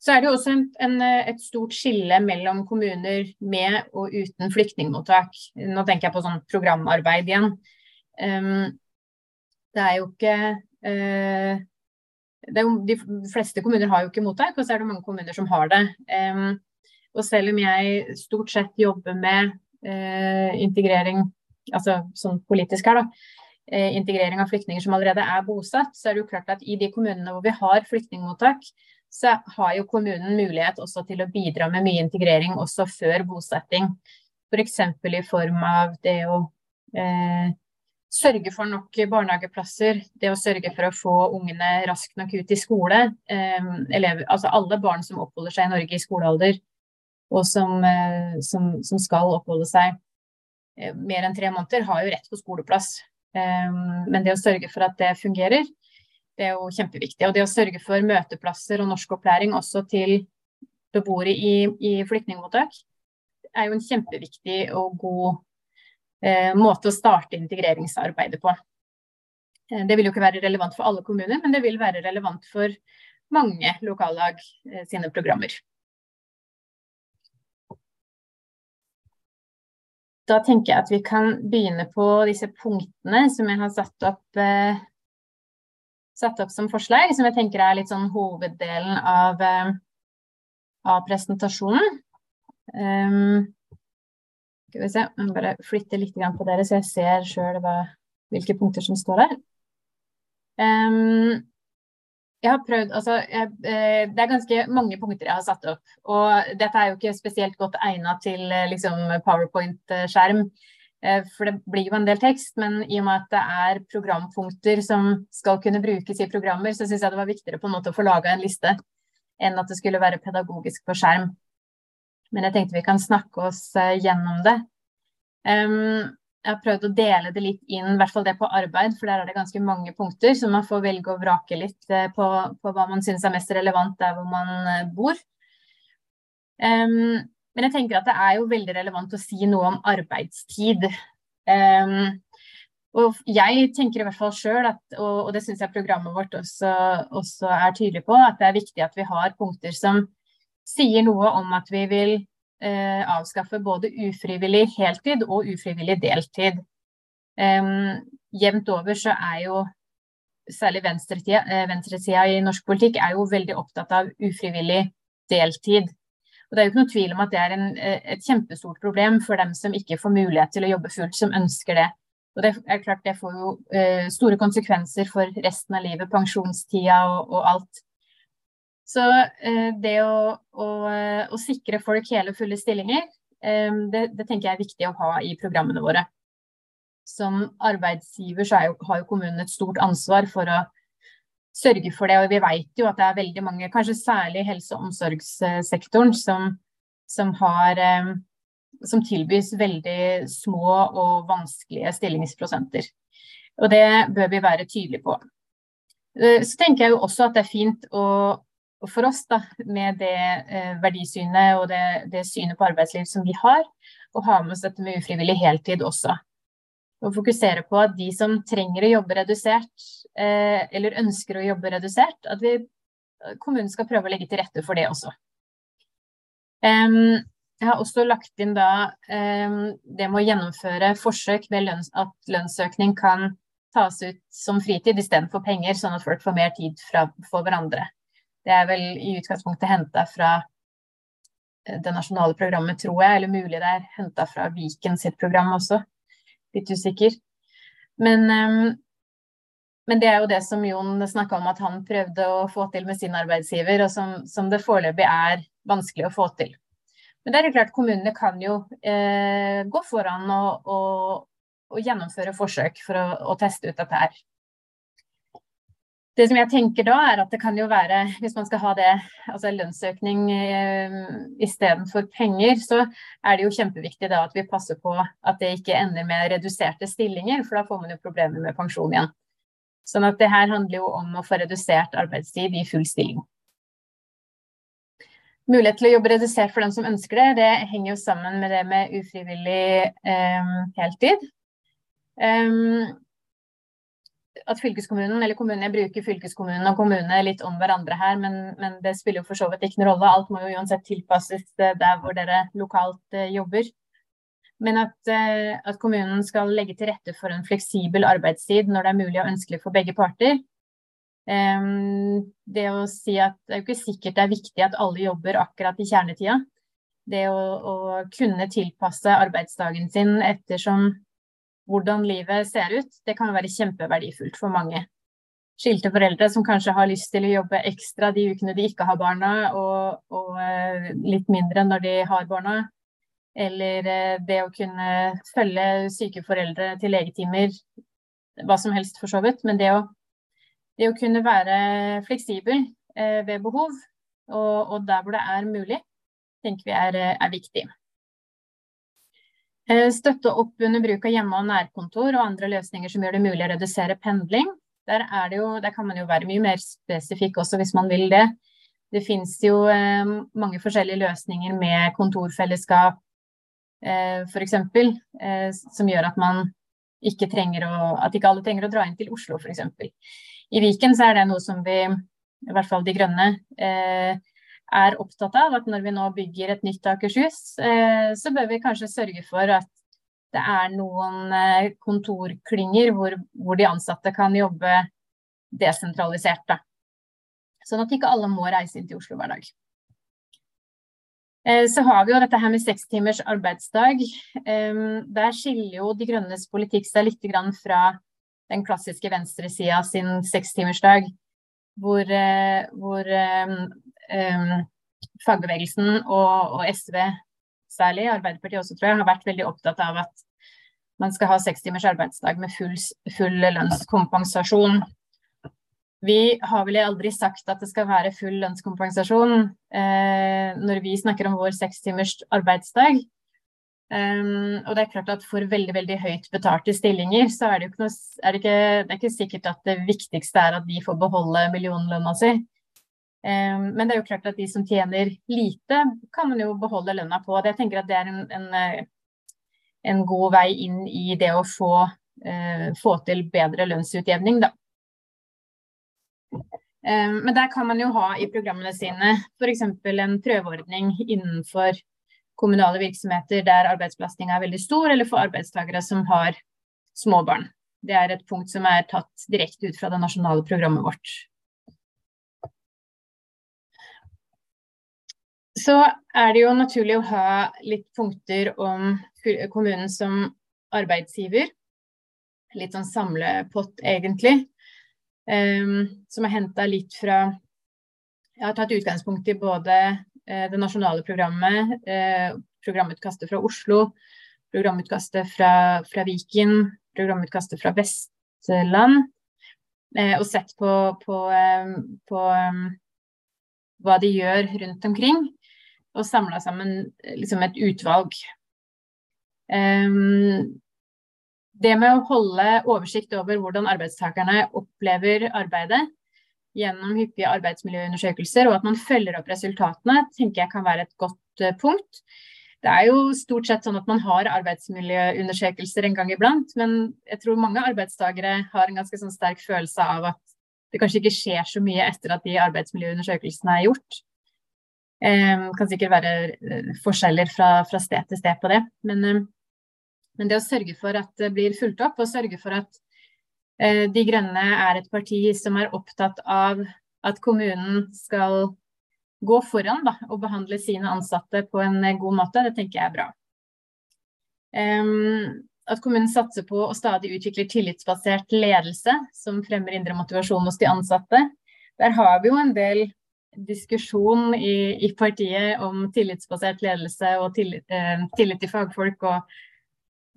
C: så er det jo også en, en, et stort skille mellom kommuner med og uten flyktningmottak. Nå tenker jeg på sånn programarbeid igjen. Um, det er jo ikke uh, det er jo, De fleste kommuner har jo ikke mottak, og så er det mange kommuner som har det. Um, og selv om jeg stort sett jobber med eh, integrering, altså sånn politisk her, da, eh, integrering av flyktninger som allerede er bosatt, så er det jo klart at i de kommunene hvor vi har flyktningmottak, så har jo kommunen mulighet også til å bidra med mye integrering også før bosetting. F.eks. For i form av det å eh, sørge for nok barnehageplasser, det å sørge for å få ungene raskt nok ut i skole. Eh, elever, altså alle barn som oppholder seg i Norge i skolealder, og som, eh, som, som, skal oppholde seg eh, mer enn tre måneder, har jo rett på skoleplass. Eh, men det å sørge for at det fungerer, det er jo kjempeviktig. Og det å sørge for møteplasser og norskopplæring også til beboere i, i flyktningmottak, er jo en kjempeviktig og god måte å starte integreringsarbeidet på. Det vil jo ikke være relevant for alle kommuner, men det vil være relevant for mange lokallag sine programmer. Da tenker jeg at vi kan begynne på disse punktene som jeg har satt opp, eh, satt opp som forslag, som jeg tenker er litt sånn hoveddelen av, eh, av presentasjonen. Um, skal vi se, jeg må bare flytte litt på dere, så jeg ser sjøl hvilke punkter som står der. Um, jeg har prøvd, altså, jeg, eh, Det er ganske mange punkter jeg har satt opp. Og dette er jo ikke spesielt godt egnet til eh, liksom, powerpoint-skjerm. Eh, for det blir jo en del tekst, men i og med at det er programpunkter som skal kunne brukes i programmer, så syns jeg det var viktigere på en måte å få laga en liste enn at det skulle være pedagogisk på skjerm. Men jeg tenkte vi kan snakke oss gjennom det. Um, jeg har prøvd å dele det litt inn, i hvert fall det på arbeid, for der er det ganske mange punkter, så man får velge å vrake litt eh, på, på hva man syns er mest relevant der hvor man eh, bor. Um, men jeg tenker at det er jo veldig relevant å si noe om arbeidstid. Um, og jeg tenker i hvert fall sjøl, og, og, det syns jeg programmet vårt også, også, er tydelig på, at det er viktig at vi har punkter som sier noe om at vi vil avskaffe både ufrivillig heltid og ufrivillig deltid. Jevnt over så er jo særlig eh, venstresida i norsk politikk er jo veldig opptatt av ufrivillig deltid. Og Det er jo ikke noe tvil om at det er en, eh, et kjempestort problem for dem som ikke får mulighet til å jobbe fullt, som ønsker det. Og det er klart det får jo eh, store konsekvenser for resten av livet, pensjonstida og, og alt. Så eh, det å, å, å, sikre folk hele, fulle stillinger, eh, det, det, tenker jeg er viktig å ha i programmene våre. Som arbeidsgiver så jo, har jo kommunen et stort ansvar for å sørge for det. Og vi vet jo at det er veldig mange, kanskje særlig helse- og omsorgssektoren, som, som, har, eh, som tilbys veldig små og vanskelige stillingsprosenter. Og det bør vi være tydelige på. Så tenker jeg jo også at det er fint for oss, da, med det eh, verdisynet og det, det, synet på arbeidsliv som vi har, å ha med oss dette med ufrivillig heltid også. Og fokusere på at de som trenger å jobbe redusert, eh, eller ønsker å jobbe redusert, at vi, kommunen skal prøve å legge til rette for det også. Um, jeg har også lagt inn da um, det med å gjennomføre forsøk med lønns, at lønnsøkning kan tas ut som fritid istedenfor penger, sånn at folk får mer tid fra, for hverandre. Det er vel i utgangspunktet henta fra eh, det nasjonale programmet, tror jeg. Eller mulig det er henta fra Viken sitt program også. Litt usikker. Men, um, men, det er jo det som Jon snakka om at han prøvde å få til med sin arbeidsgiver, og som, som det foreløpig er vanskelig å få til. Men det er jo klart kommunene kan jo eh, gå foran og, og, og, gjennomføre forsøk for å, å teste ut dette her. Det som jeg tenker da, er at det kan jo være, hvis man skal ha det, altså lønnsøkning eh, istedenfor penger, så er det jo kjempeviktig da at vi passer på at det ikke ender med reduserte stillinger, for da får man jo problemer med pensjon igjen. Sånn at det her handler jo om å få redusert arbeidstid i full stilling. Mulighet til å jobbe redusert for den som ønsker det, det henger jo sammen med det med ufrivillig eh, heltid. Um, at fylkeskommunen, eller kommunen, jeg bruker fylkeskommunen og kommune litt om hverandre her, men, men, det spiller jo for så vidt ikke noen rolle. Alt må jo uansett tilpasses der hvor dere lokalt eh, jobber. Men at, eh, at, kommunen skal legge til rette for en fleksibel arbeidstid når det er mulig og ønskelig for begge parter. Eh, det å si at det er jo ikke sikkert det er viktig at alle jobber akkurat i kjernetida. Det å, å kunne tilpasse arbeidsdagen sin ettersom hvordan livet ser ut, det kan være kjempeverdifullt for mange. Skilte foreldre som kanskje har lyst til å jobbe ekstra de ukene de ikke har barna, og, og eh, litt mindre når de har barna. Eller eh, det å kunne følge syke foreldre til legetimer, hva som helst for så vidt. Men det å, det å kunne være fleksibel eh, ved behov, og, og, der hvor det er mulig, tenker vi er, er viktig. Eh, støtte opp under bruk av hjemme- og nærkontor og andre løsninger som gjør det mulig å redusere pendling. Der, jo, der, kan man jo være mye mer spesifikk også hvis man vil det. Det finnes jo eh, mange forskjellige løsninger med kontorfellesskap eh, f.eks. Eh, som gjør at man ikke trenger å, at ikke alle trenger å dra inn til Oslo f.eks. I Viken så er det noe som vi, i hvert fall De Grønne, eh, er opptatt av. At når vi nå bygger et nytt Akershus, eh, så bør vi kanskje sørge for at det er noen eh, kontorklynger hvor, hvor, de ansatte kan jobbe desentralisert. Da. Sånn at ikke alle må reise inn til Oslo hver dag. Eh, så har vi jo dette her med seks timers arbeidsdag. Der skiller jo De Grønnes politikk seg litt fra den klassiske venstresida sin sekstimersdag, hvor, hvor fagbevegelsen og, og, SV særlig, Arbeiderpartiet også tror jeg, har vært veldig opptatt av at man skal ha seks timers arbeidsdag med full, full lønnskompensasjon. Vi har vel aldri sagt at det skal være full lønnskompensasjon eh, når vi snakker om vår seks timers arbeidsdag. Um, og det er klart at For veldig veldig høyt betalte stillinger så er det jo ikke noe, er det, ikke, det er ikke sikkert at det viktigste er at de får beholde millionlønna si. Men det er jo klart at de som tjener lite, kan man jo beholde lønna på. Jeg tenker at det er en, en, eh, en god vei inn i det å få, uh, få til bedre lønnsutjevning, da. Men der kan man jo ha i programmene sine f.eks. en prøveordning innenfor kommunale virksomheter der arbeidsbelastninga er veldig stor, eller for arbeidstakere som har små barn. Det er et punkt som er tatt direkte ut fra det nasjonale programmet vårt. Så er det jo naturlig å ha litt punkter om kommunen som arbeidsgiver. Litt sånn samlepott, egentlig. Um, som er henta litt fra Jeg har tatt utgangspunkt i både uh, det nasjonale programmet, uh, programutkastet fra Oslo, programutkastet fra, fra Viken, programutkastet fra Vestland, Uh, og sett på, på, på hva de gjør rundt omkring, og samla sammen liksom et utvalg. Um, det med å holde oversikt over hvordan arbeidstakerne opplever arbeidet gjennom hyppige arbeidsmiljøundersøkelser, og at man følger opp resultatene, tenker jeg kan være et godt uh, punkt. Det er jo stort sett sånn at man har arbeidsmiljøundersøkelser en gang iblant, men jeg tror mange arbeidstakere har en ganske sånn sterk følelse av at det kanskje ikke skjer så mye etter at de arbeidsmiljøundersøkelsene er gjort. Um, kan sikkert være uh, forskjeller fra, fra, sted til sted på det. Men eh, men det å sørge for at det blir fulgt opp, og sørge for at eh, De Grønne er et parti som er opptatt av at kommunen skal gå foran da, og behandle sine ansatte på en god måte, det tenker jeg er bra. Um, at kommunen satser på å stadig utvikle tillitsbasert ledelse som fremmer indre motivasjon hos de ansatte. Der har vi jo en del diskusjon i, i partiet om tillitsbasert ledelse og tillit, eh, tillit til fagfolk og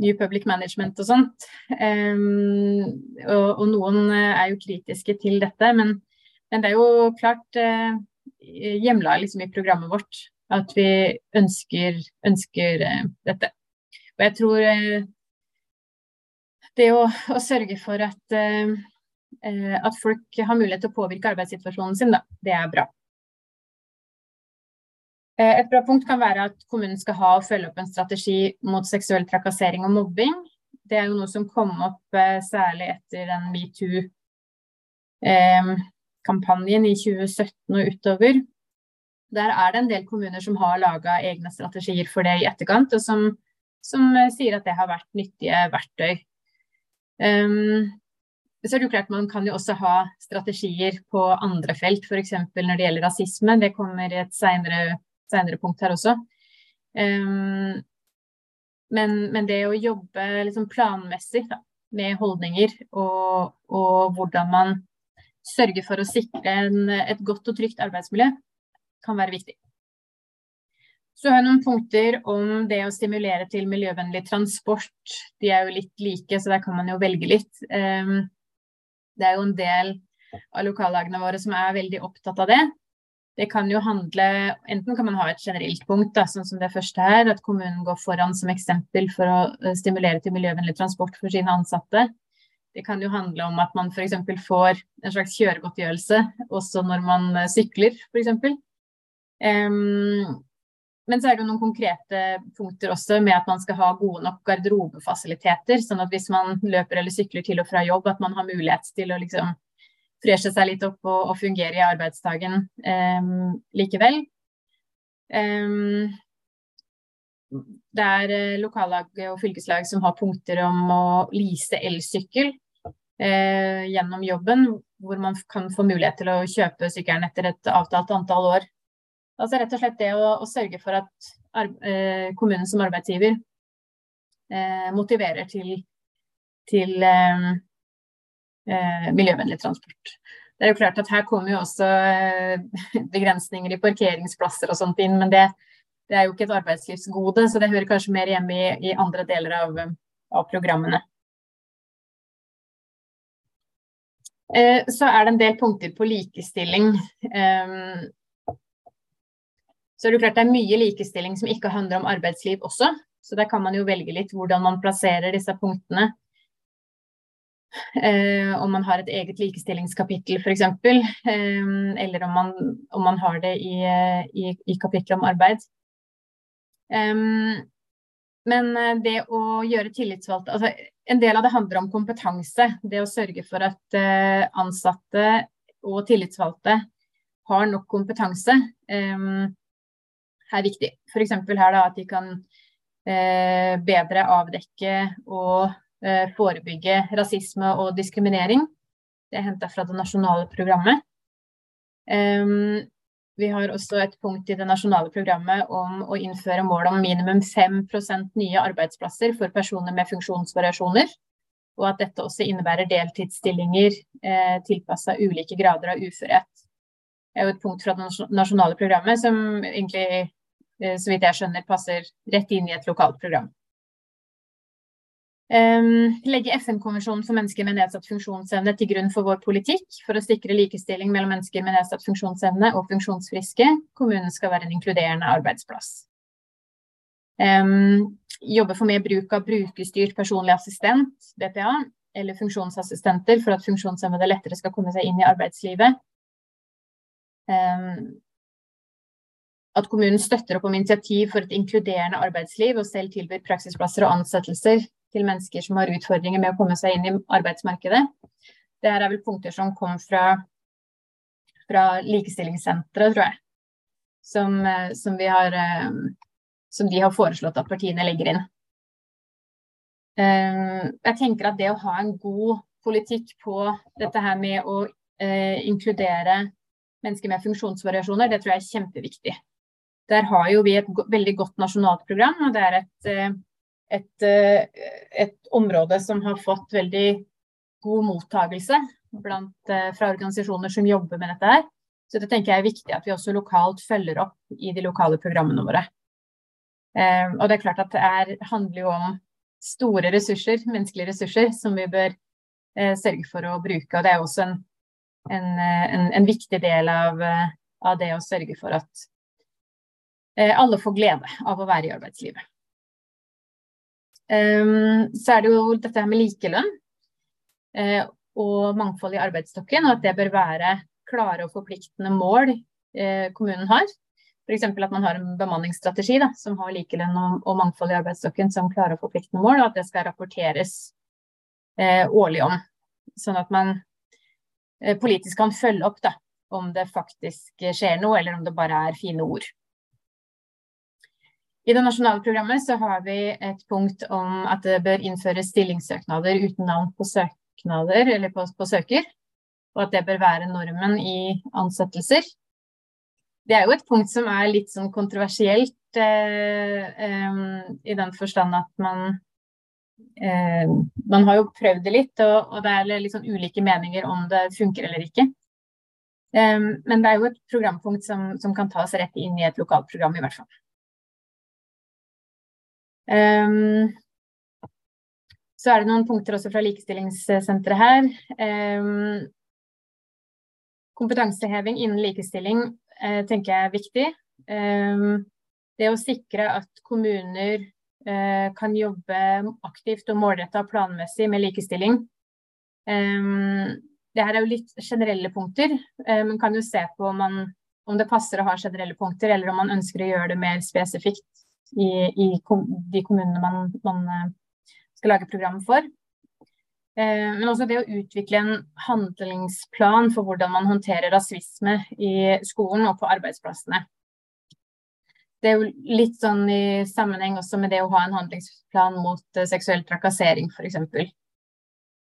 C: New Public Management og sånt. Um, og, og, noen eh, er jo kritiske til dette, men, men det er jo klart eh, hjemla liksom i programmet vårt at vi ønsker, ønsker eh, dette. Og jeg tror eh, det å, å, sørge for at, at folk har mulighet til å påvirke arbeidssituasjonen sin, da, det er bra. Eh, et bra punkt kan være at kommunen skal ha og følge opp en strategi mot seksuell trakassering og mobbing. Det er jo noe som kom opp eh, særlig etter den metoo-kampanjen i 2017 og utover. Der er det en del kommuner som har laga egne strategier for det i etterkant, og som, som eh, sier at det har vært nyttige verktøy. Um, så er det jo klart Man kan jo også ha strategier på andre felt, f.eks. når det gjelder rasisme. Det kommer i et seinere senere punkt her også. Um, men, men, det å jobbe liksom planmessig da, med holdninger og, og, hvordan man sørger for å sikre en, et godt og trygt arbeidsmiljø, kan være viktig. Så har jeg noen punkter om det å stimulere til miljøvennlig transport. De er jo litt like, så der kan man jo velge litt. Um, det er jo en del av lokallagene våre som er veldig opptatt av det. Det kan jo handle Enten kan man ha et generelt punkt, da, sånn som det første her, at kommunen går foran som eksempel for å eh, stimulere til miljøvennlig transport for sine ansatte. Det kan jo handle om at man f.eks. får en slags kjøregodtgjørelse også når man eh, sykler, f.eks. Um, men så er det noen konkrete punkter også med at man skal ha gode nok garderobefasiliteter. Sånn at hvis man løper eller sykler til og fra jobb, at man har mulighet til å liksom freshe seg litt opp og, og fungere i arbeidsdagen um, likevel. Um, det er eh, lokallag og fylkeslag som har punkter om å lease elsykkel uh, gjennom jobben, hvor man kan få mulighet til å kjøpe sykkelen etter et avtalt antall år. Altså rett og slett det å, å sørge for at uh, kommunen som arbeidsgiver uh, motiverer til, til eh, eh, miljøvennlig transport. Det er jo klart at Her kommer jo også eh, begrensninger i parkeringsplasser og sånt inn, men det, det, er jo ikke et arbeidslivsgode, så det hører kanskje mer hjemme i, i andre deler av, av programmene. Eh, så er det en del punkter på likestilling. Um, så er det klart det er mye likestilling som ikke handler om arbeidsliv også. Så der kan man jo velge litt hvordan man plasserer disse punktene. Eh, om man har et eget likestillingskapittel f.eks., eh, eller om man, om man, har det i, i, i kapittelet om arbeid. Um, men eh, det å gjøre tillitsvalgte altså En del av det handler om kompetanse. Det å sørge for at uh, ansatte og tillitsvalgte har nok kompetanse. Um, er viktig. F.eks. her da at de kan eh, bedre avdekke og eh, forebygge rasisme og diskriminering. Det er henta fra det nasjonale programmet. Vi har også et punkt i det nasjonale programmet om å innføre mål om minimum 5% nye arbeidsplasser for personer med funksjonsvariasjoner. Og at dette også innebærer deltidsstillinger eh, tilpassa ulike grader av uførhet. Det er jo et punkt fra det nasjonale programmet som egentlig Eh, så vidt jeg skjønner, passer rett inn i et lokalt program. Um, legge FN-konvensjonen for mennesker med nedsatt funksjonsevne til grunn for vår politikk for å sikre likestilling mellom mennesker med nedsatt funksjonsevne og funksjonsfriske. Kommunen skal være en inkluderende arbeidsplass. Um, jobbe for mer bruk av brukerstyrt personlig assistent, BPA, eller funksjonsassistenter for at funksjonshemmede lettere skal komme seg inn i arbeidslivet. Um, at kommunen støtter opp om initiativ for et inkluderende arbeidsliv og selv tilbyr praksisplasser og ansettelser til mennesker som har utfordringer med å komme seg inn i arbeidsmarkedet. Det her er vel punkter som kom fra, fra Likestillingssenteret, tror jeg. Som, eh, som, har, eh, som, de har foreslått at partiene legger inn. Eh, jeg tenker at det å ha en god politikk på dette her med å inkludere mennesker med funksjonsvariasjoner, det tror jeg er kjempeviktig. Der har jo vi et veldig godt nasjonalt program, og det er et, et, eh, et område som har fått veldig god mottagelse blant, eh, fra organisasjoner som jobber med dette her. Så det tenker jeg er viktig at vi også lokalt følger opp i de lokale programmene våre. Eh, og det er klart at det er, handler jo om store ressurser, menneskelige ressurser, som vi bør sørge for å bruke. Og det er også en, en, en, en viktig del av, av, det å sørge for at alle får glede av å være i arbeidslivet. Ehm, så er det jo dette her med likelønn eh, og mangfold i arbeidsstokken, og at det bør være klare og forpliktende mål eh, kommunen har. F.eks. at man har en bemanningsstrategi da, som har likelønn og, og, mangfold i arbeidsstokken som klare og forpliktende mål, og at det skal rapporteres eh, årlig om. Sånn at man eh, politisk kan følge opp da, om det faktisk skjer noe, eller om det bare er fine ord. I det nasjonale programmet så har vi et punkt om at det bør innføres stillingssøknader uten navn på søknader, eller på, på søker. Og at det bør være normen i ansettelser. Det er jo et punkt som er litt sånn kontroversielt eh, eh, i den forstand at man eh, Man har jo prøvd det litt, og, og det er litt sånn ulike meninger om det funker eller ikke. Eh, men det er jo et programpunkt som, som kan tas rett inn i et lokalt program, i hvert fall. Um, så er det noen punkter også fra Likestillingssenteret her. Um, kompetanseheving innen likestilling uh, tenker jeg er viktig. Um, det å sikre at kommuner uh, kan jobbe aktivt og målretta planmessig med likestilling. Um, det her er jo litt generelle punkter. Uh, man kan jo se på om man om det passer å ha generelle punkter, eller om man ønsker å gjøre det mer spesifikt i, i de kommunene man, man, eh, skal lage program for. Eh, men også det å utvikle en handlingsplan for hvordan man håndterer rasisme i skolen og på arbeidsplassene. Det er jo litt sånn i sammenheng også med det å ha en handlingsplan mot uh, seksuell trakassering, f.eks.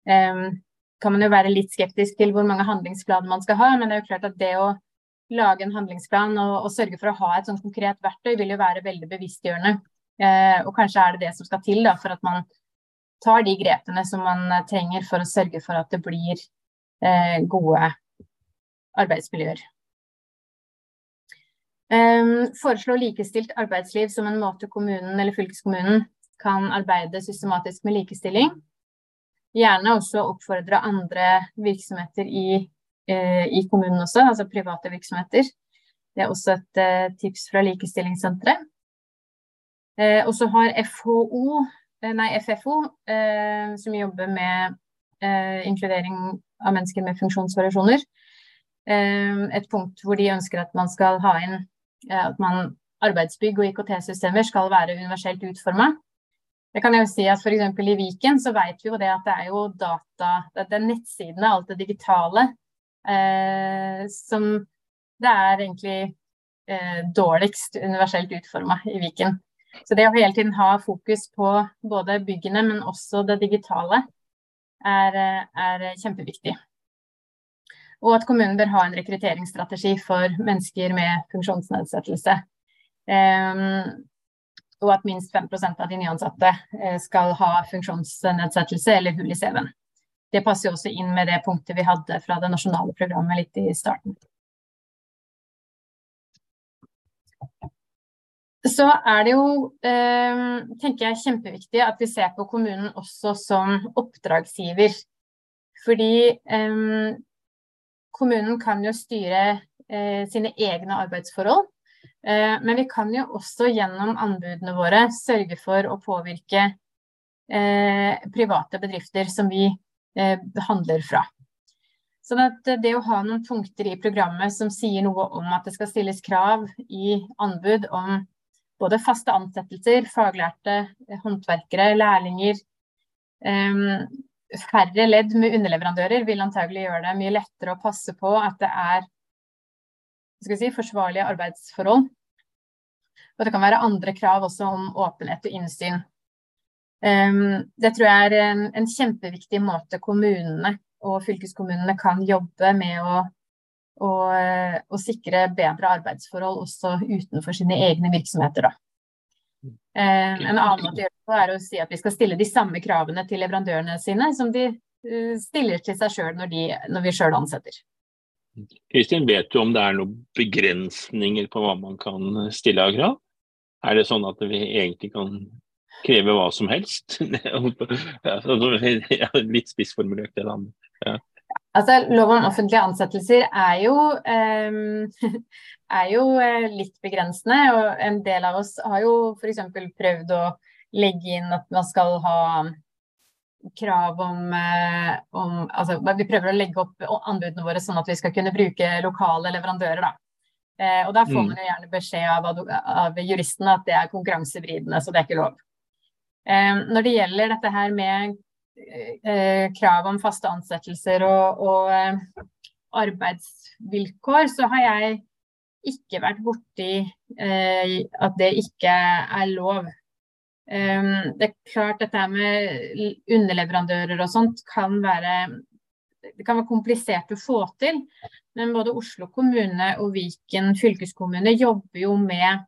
C: Um, kan man jo være litt skeptisk til hvor mange handlingsplaner man skal ha, men det er jo klart at det å lage en handlingsplan og, og sørge for å ha et sånn konkret verktøy, vil jo være veldig bevisstgjørende. Eh, og kanskje er det det som skal til da, for at man tar de grepene som man trenger for å sørge for at det blir eh, gode arbeidsmiljøer. Um, foreslå likestilt arbeidsliv som en måte kommunen eller fylkeskommunen kan arbeide systematisk med likestilling. Gjerne også oppfordre andre virksomheter i Eh, i kommunen også, altså private virksomheter. Det er også et eh, tips fra Likestillingssenteret. Eh, og så har FHO, nei, FFO, som jobber med inkludering av mennesker med funksjonsvariasjoner, et punkt hvor de ønsker at man skal ha inn at man arbeidsbygg og IKT-systemer skal være universelt utforma. Det kan jeg jo si at F.eks. i Viken så vet vi jo det at det er jo data, det er nettsidene, alt det digitale, eh, som det er egentlig eh, dårligst universelt utforma i Viken. Så det å hele tiden ha fokus på både byggene, men også det digitale, er, er kjempeviktig. Og at kommunen bør ha en rekrutteringsstrategi for mennesker med funksjonsnedsettelse. Um, og at minst 5% av de nyansatte eh, skal ha funksjonsnedsettelse eller hull i CV-en det passer jo også inn med det punktet vi hadde fra det nasjonale programmet litt i starten. Så er det jo, eh, tenker jeg, kjempeviktig at vi ser på kommunen også som oppdragsgiver. Fordi eh, kommunen kan jo styre eh, sine egne arbeidsforhold. Men vi kan jo også gjennom anbudene våre sørge for å påvirke private bedrifter som vi handler fra. Sånn at det å ha noen punkter i programmet som sier noe om at det skal stilles krav i anbud om både faste ansettelser, faglærte eh, håndverkere, lærlinger. Um, færre ledd med underleverandører vil antagelig gjøre det mye lettere å passe på at det er si, forsvarlige arbeidsforhold. Og det kan være andre krav også om åpenhet og innsyn. Um, det tror jeg er en, en, kjempeviktig måte kommunene og fylkeskommunene kan jobbe med å, å, å sikre bedre arbeidsforhold også utenfor sine egne virksomheter. Um, en annen måte å gjøre det på er å si at vi skal stille de samme kravene til leverandørene sine som de uh, stiller til seg sjøl når, når, vi sjøl ansetter.
B: Kristin, vet du om det er noen begrensninger på hva man kan stille av krav? Er det sånn at vi egentlig kan kreve hva som helst. litt spissformulert, det da. Ja.
C: Altså, Lov om offentlige ansettelser er jo, um, er jo uh, litt begrensende. og En del av oss har jo f.eks. prøvd å legge inn at man skal ha krav om, uh, om altså, Vi prøver å legge opp anbudene våre sånn at vi skal kunne bruke lokale leverandører. da. Uh, og Da får mm. man jo gjerne beskjed av, av juristene at det er konkurransevridende, så det er ikke lov. Når det gjelder dette her med eh, krav om faste ansettelser og, og eh, arbeidsvilkår, så har jeg ikke vært borti eh, at det ikke er lov. Ehm, det er klart dette med underleverandører og sånt kan være kan være komplisert å få til, men både Oslo kommune og Viken fylkeskommune jobber jo med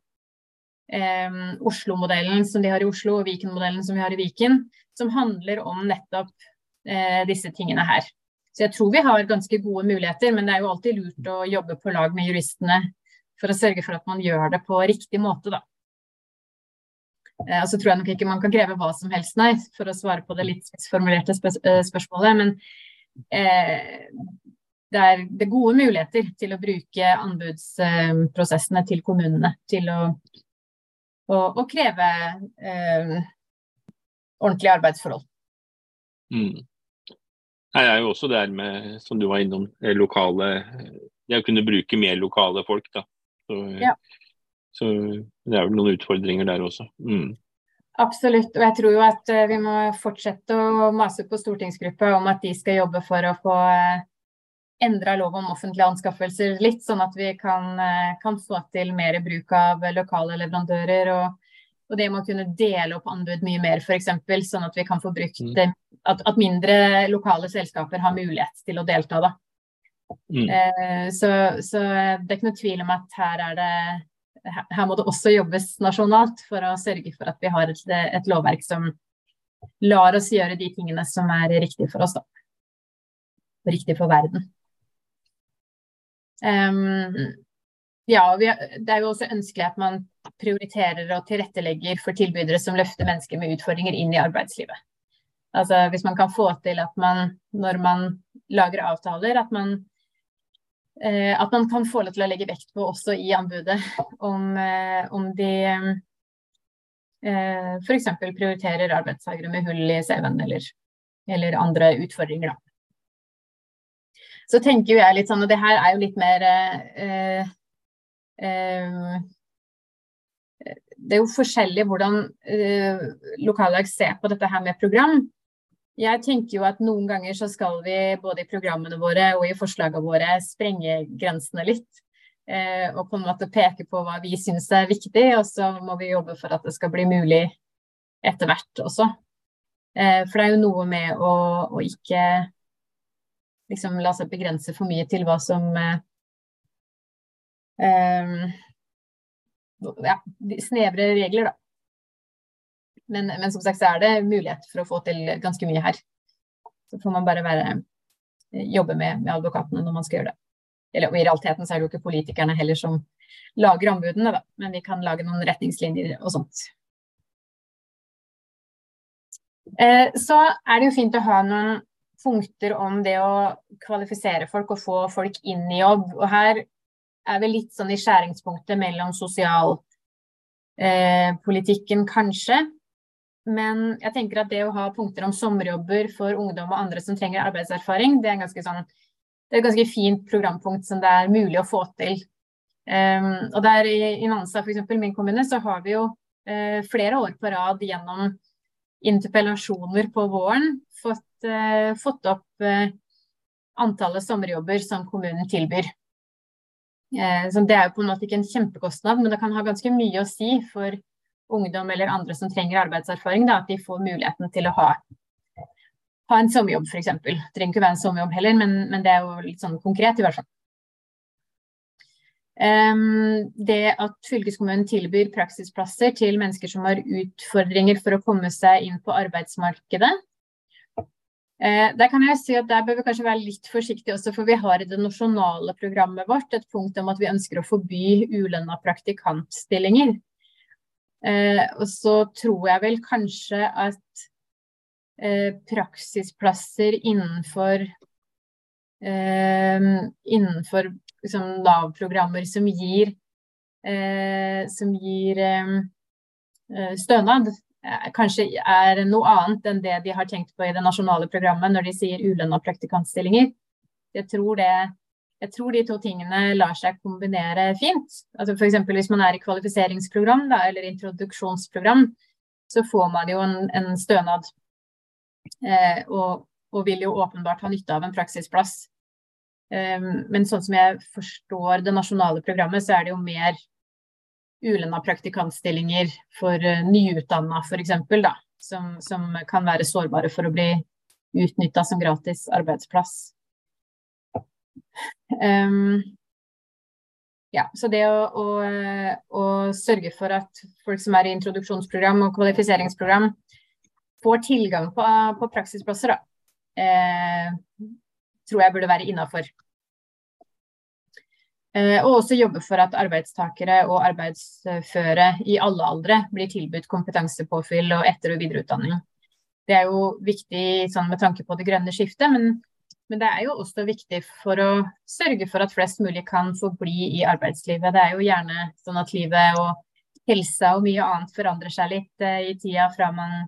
C: eh, Oslo-modellen som de har i Oslo, og Viken-modellen som vi har i Viken, som handler om nettopp eh, disse tingene her. Så jeg tror vi har ganske gode muligheter, men det er jo alltid lurt å jobbe på lag med juristene for å sørge for at man gjør det på riktig måte, da. Eh, og så tror jeg nok ikke man kan kreve hva som helst, nei, for å svare på det litt formulerte spør eh, spørsmålet. Men eh, det, er, det er gode muligheter til å bruke anbudsprosessene til kommunene til å og, og kreve eh, ordentlige arbeidsforhold.
B: Mm. Jeg er jo også der med, som du var innom, lokale det å kunne bruke mer lokale folk. da. Så,
C: Ja.
B: så det er vel noen utfordringer der også. Mm.
C: Absolutt. Og jeg tror jo at eh, vi må fortsette å mase på stortingsgruppa om at de skal jobbe for å få eh, endra lov om offentlige anskaffelser litt, sånn at vi kan, eh, kan få til mer bruk av lokale leverandører. Og, og det med å kunne dele opp anbud mye mer, f.eks. Sånn at vi kan få brukt
B: Mm.
C: at, at mindre lokale selskaper har mulighet til å delta. da.
B: Mm.
C: Eh, så, så det er ikke noe tvil om at her er det her må det også jobbes nasjonalt for å sørge for at vi har et, et lovverk som lar oss gjøre de tingene som er riktige for oss, da. Riktig for verden. Ja, det er jo også ønskelig at man prioriterer og tilrettelegger for tilbydere som løfter mennesker med utfordringer inn i arbeidslivet. Altså hvis man kan få til at man, når man lager avtaler, at man eh, at man kan få lov til å legge vekt på også i anbudet om, eh, om de eh, f.eks. prioriterer arbeidstakere med hull i CV-en eller, eller andre utfordringer. Da. Så tenker jo jeg litt sånn, og det her er jo litt mer eh, eh, Det er jo forskjellig hvordan eh, lokallag ser på dette her med program. Jeg tenker jo at noen ganger så skal vi både i programmene våre og i forslagene våre sprenge grensene litt. Eh, og på en måte peke på hva vi syns er viktig, og så må vi jobbe for at det skal bli mulig etter hvert også. Eh, for det er jo noe med å, å ikke liksom la seg begrense for mye til hva som eh, eh, ja, snevre regler, da. Men, men, som sagt så er det mulighet for å få til ganske mye her. Så får man bare være, jobbe med, med advokatene når man skal gjøre det. Eller, I realiteten så er det jo ikke politikerne heller som lager anbudene, da. men vi kan lage noen retningslinjer og sånt. Eh, så er det jo fint å ha noen punkter om det å kvalifisere folk og få folk inn i jobb. Og her er vi litt sånn i skjæringspunktet mellom sosialpolitikken, eh, kanskje. Men jeg tenker at det å ha punkter om sommerjobber for ungdom og andre som trenger arbeidserfaring, det er, ganske sånn, det er et ganske fint programpunkt som det er mulig å få til. Um, og der i, i Nansa, f.eks. min kommune, så har vi jo uh, flere år på rad gjennom interpellasjoner på våren fått, uh, fått opp uh, antallet sommerjobber som kommunen tilbyr. så det er jo på en måte ikke en kjempekostnad, men det kan ha ganske mye å si for ungdom eller andre som trenger arbeidserfaring, da, at de får muligheten til å ha, ha en sommerjobb f.eks. Trenger ikke være en sommerjobb heller, men, men, det er jo litt sånn konkret i hvert fall. Um, det at fylkeskommunen tilbyr praksisplasser til mennesker som har utfordringer for å komme seg inn på arbeidsmarkedet. Uh, der kan jeg si at der bør vi kanskje være litt forsiktige også, for vi har i det nasjonale programmet vårt et punkt om at vi ønsker å forby ulønna praktikantstillinger. Eh, og så tror jeg vel kanskje at eh, praksisplasser innenfor eh, innenfor liksom, Nav-programmer som gir, som gir stønad, kanskje er noe annet enn det de har tenkt på i det nasjonale programmet når de sier ulønna praktikantstillinger. Jeg tror det jeg tror de to tingene lar seg kombinere fint. Altså F.eks. hvis man er i kvalifiseringsprogram da, eller introduksjonsprogram, så får man jo en, en stønad. Eh, og, og, vil jo åpenbart ha nytte av en praksisplass. Um, men sånn som jeg forstår det nasjonale programmet, så er det jo mer ulønna praktikantstillinger for uh, nyutdanna f.eks., Som, som kan være sårbare for å bli utnytta som gratis arbeidsplass. Um, ja, så det å, å, å, sørge for at folk som er i introduksjonsprogram og kvalifiseringsprogram, får tilgang på, på praksisplasser, da, eh, tror jeg burde være innafor. Eh, og også jobbe for at arbeidstakere og arbeidsføre i alle aldre blir tilbudt kompetansepåfyll og etter- og videreutdanning. Det er jo viktig sånn, med tanke på det grønne skiftet, men men det er jo også viktig for å sørge for at flest mulig kan få bli i arbeidslivet. Det er jo gjerne sånn at livet og helsa og mye annet forandrer seg litt eh, i tida fra man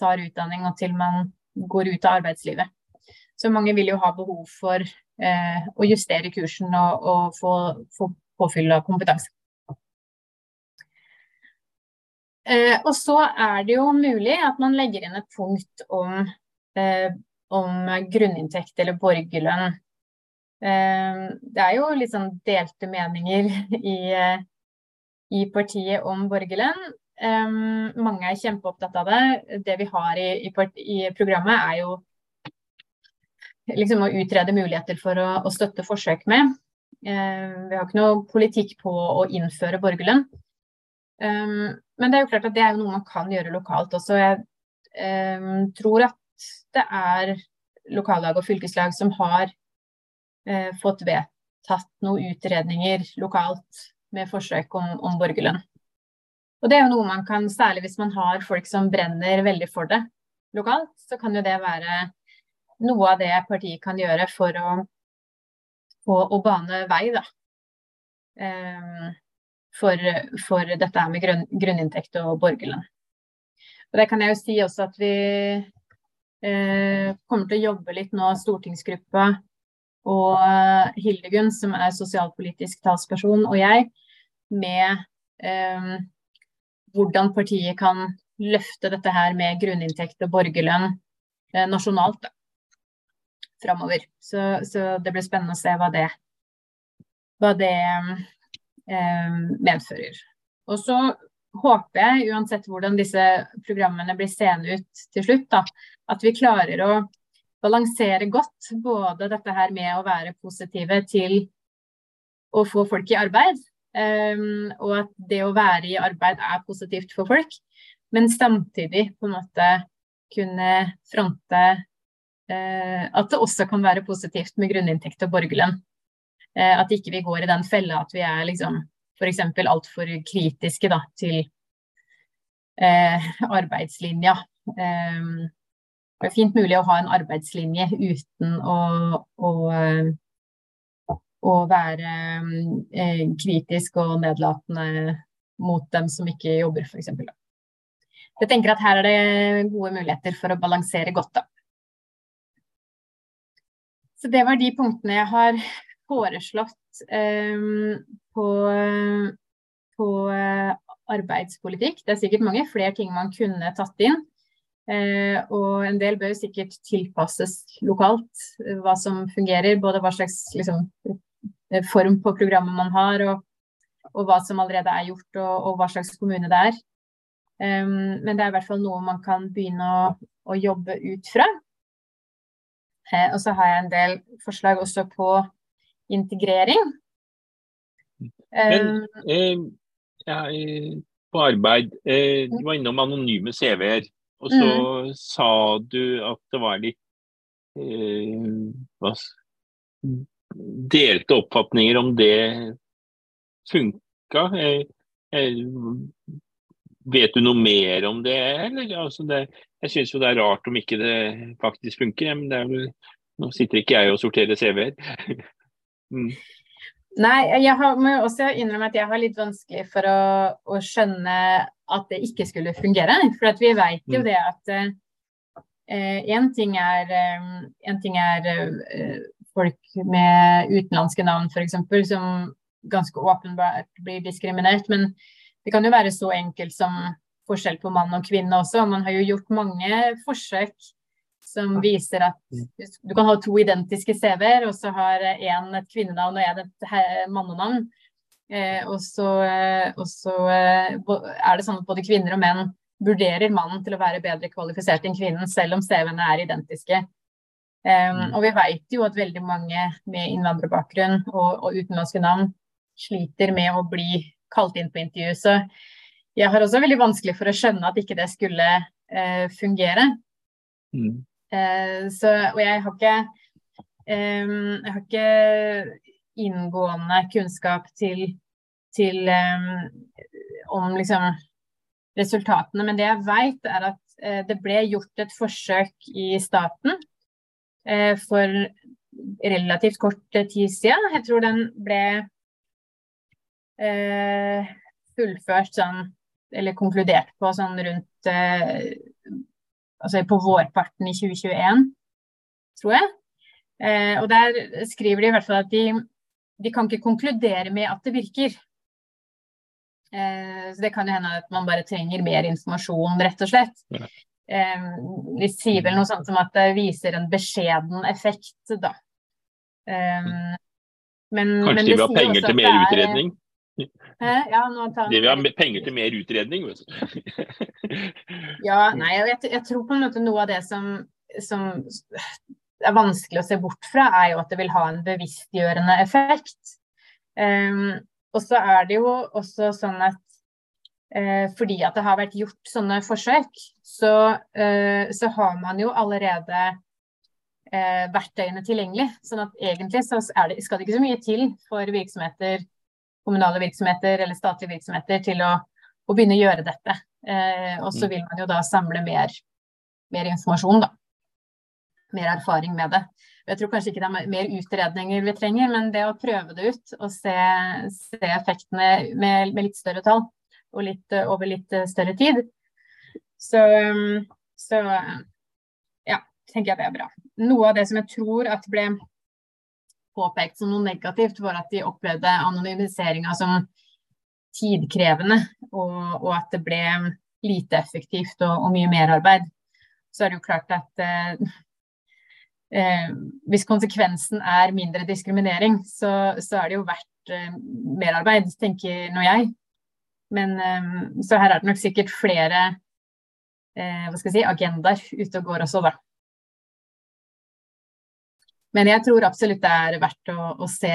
C: tar utdanning og til man går ut av arbeidslivet. Så mange vil jo ha behov for eh, å justere kursen og, og få, få påfyll av kompetanse. Eh, og så er det jo mulig at man legger inn et punkt om, eh, om grunninntekt eller borgerlønn. Eh, det er jo litt sånn delte meninger i, i partiet om borgerlønn. Um, mange er kjempeopptatt av det. Det vi har i, i, i programmet, er jo liksom å utrede muligheter for å, å støtte forsøk med. Eh, vi har ikke noe politikk på å innføre borgerlønn. Um, men det er jo klart at det er noe man kan gjøre lokalt også. Jeg um, tror at det er lokallag og fylkeslag som har uh, fått vedtatt noen utredninger lokalt med forsøk om, om borgerlønn. Og det er jo noe man kan, særlig hvis man har folk som brenner veldig for det lokalt, så kan jo det være noe av det partiet kan gjøre for å, for å bane vei, da. Um, for, for, dette med grunn, grunninntekt og borgerlønn. Og det kan jeg jo si også at vi eh, kommer til å jobbe litt nå, stortingsgruppa og uh, Hildegunn, som er sosialpolitisk talsperson, og jeg, med eh, hvordan partiet kan løfte dette her med grunninntekt og borgerlønn eh, nasjonalt da, framover. Så, så, det blir spennende å se hva det, hva det eh, medfører. Og så håper jeg, uansett hvordan disse programmene blir seende ut til slutt, da, at vi klarer å balansere godt både dette her med å være positive til å få folk i arbeid, Um, og at det å være i arbeid er positivt for folk. Men samtidig på en måte kunne fronte at det også kan være positivt med grunninntekt og borgerlønn. Uh, at ikke vi går i den fella at vi er liksom f.eks. altfor kritiske da, til eh, arbeidslinja. Eh, det er fint mulig å ha en arbeidslinje uten å, å å være eh, kritisk og nedlatende mot dem som ikke jobber, f.eks. Jeg tenker at her er det gode muligheter for å balansere godt, da. Så det var de punktene jeg har foreslått eh, på, på eh, arbeidspolitikk. Det er sikkert mange flere ting man kunne tatt inn. Eh, og en del bør sikkert tilpasses lokalt, eh, hva som fungerer. Både hva slags liksom, Eh, form på programmet man har, og, og, hva som allerede er gjort, og, og hva slags kommune det er. Um, men det er i hvert fall noe man kan begynne å, å jobbe ut fra. Eh, og så har jeg en del forslag også på integrering.
B: Men um, eh, ja, på arbeid, eh, du var innom anonyme CV-er. Og så mm. sa du at det var litt eh, hva, delte oppfatninger om det funka. Eh, jeg, vet du noe mer om det, eller? Altså det, jeg syns jo det er rart om ikke det faktisk funker. Men det er vel, nå sitter ikke jeg og sorterer CV-er.
C: mm. Nei, jeg har, må jo også innrømme at jeg har litt vanskelig for å, å skjønne at det ikke skulle fungere. For vi vet jo mm. det at én uh, ting er, en ting er uh, folk med utenlandske navn f.eks., som ganske åpenbart blir diskriminert. Men det kan jo være så enkelt som forskjell på mann og kvinne også. Man har jo gjort mange forsøk som viser at du kan ha to identiske CV-er, og så har én et kvinnenavn og én et mannenavn. Eh, og, så, eh, og så eh, er det sånn at både kvinner og menn vurderer mannen til å være bedre kvalifisert enn kvinnen, selv om CV-ene er identiske. Um, og vi vet jo at veldig mange med innvandrerbakgrunn og, og utenlandske navn sliter med å bli kalt inn på intervju. Så jeg har også veldig vanskelig for å skjønne at ikke det skulle uh, fungere. Mm. Uh, så, og jeg har ikke um, jeg har ikke inngående kunnskap til, til um, om liksom resultatene, men det jeg vet er at uh, det ble gjort et forsøk i staten Eh, for relativt kort tid siden. Jeg tror den ble eh, fullført sånn, eller konkludert på sånn rundt eh, Altså på vårparten i 2021, tror jeg. Eh, og der skriver de i hvert fall at de, de kan ikke konkludere med at det virker. Eh, så det kan jo hende at man bare trenger mer informasjon, rett og slett. Ja. De sier vel noe sånt som at det viser en beskjeden effekt, da. Eh,
B: men, Kanskje men de vil ha penger til mer utredning?
C: Ja,
B: tar... De vil ha penger til mer utredning, vet
C: du. ja, nei, jeg, jeg, tror på en måte noe av det som, som, er vanskelig å se bort fra, er jo at det vil ha en bevisstgjørende effekt. Um, og så er det jo også sånn at uh, fordi at det har vært gjort sånne forsøk, så, uh, så har man jo allerede uh, verktøyene tilgjengelig. Sånn at egentlig så det, skal det ikke så mye til for virksomheter kommunale virksomheter eller statlige virksomheter til å, å begynne å gjøre dette. Eh, og så mm. vil man jo da samle mer, mer, informasjon, da. Mer erfaring med det. Jeg tror kanskje ikke det er mer utredninger vi trenger, men det å prøve det ut og se, se effektene med, med, litt større tall og litt, over litt eh, større tid, så, så ja, tenker jeg det er bra. Noe av det som jeg tror at ble påpekt som noe negativt, var at de opplevde anonymiseringa som tidkrevende, og, og, at det ble lite effektivt og, og mye merarbeid. Så er det jo klart at eh, eh, hvis konsekvensen er mindre diskriminering, så, så er det jo verdt eh, merarbeid, tenker nå jeg. Men eh, så her er det nok sikkert flere eh, hva skal jeg si, agendaer ute og går også, da. Men jeg tror absolutt det er verdt å, å, se,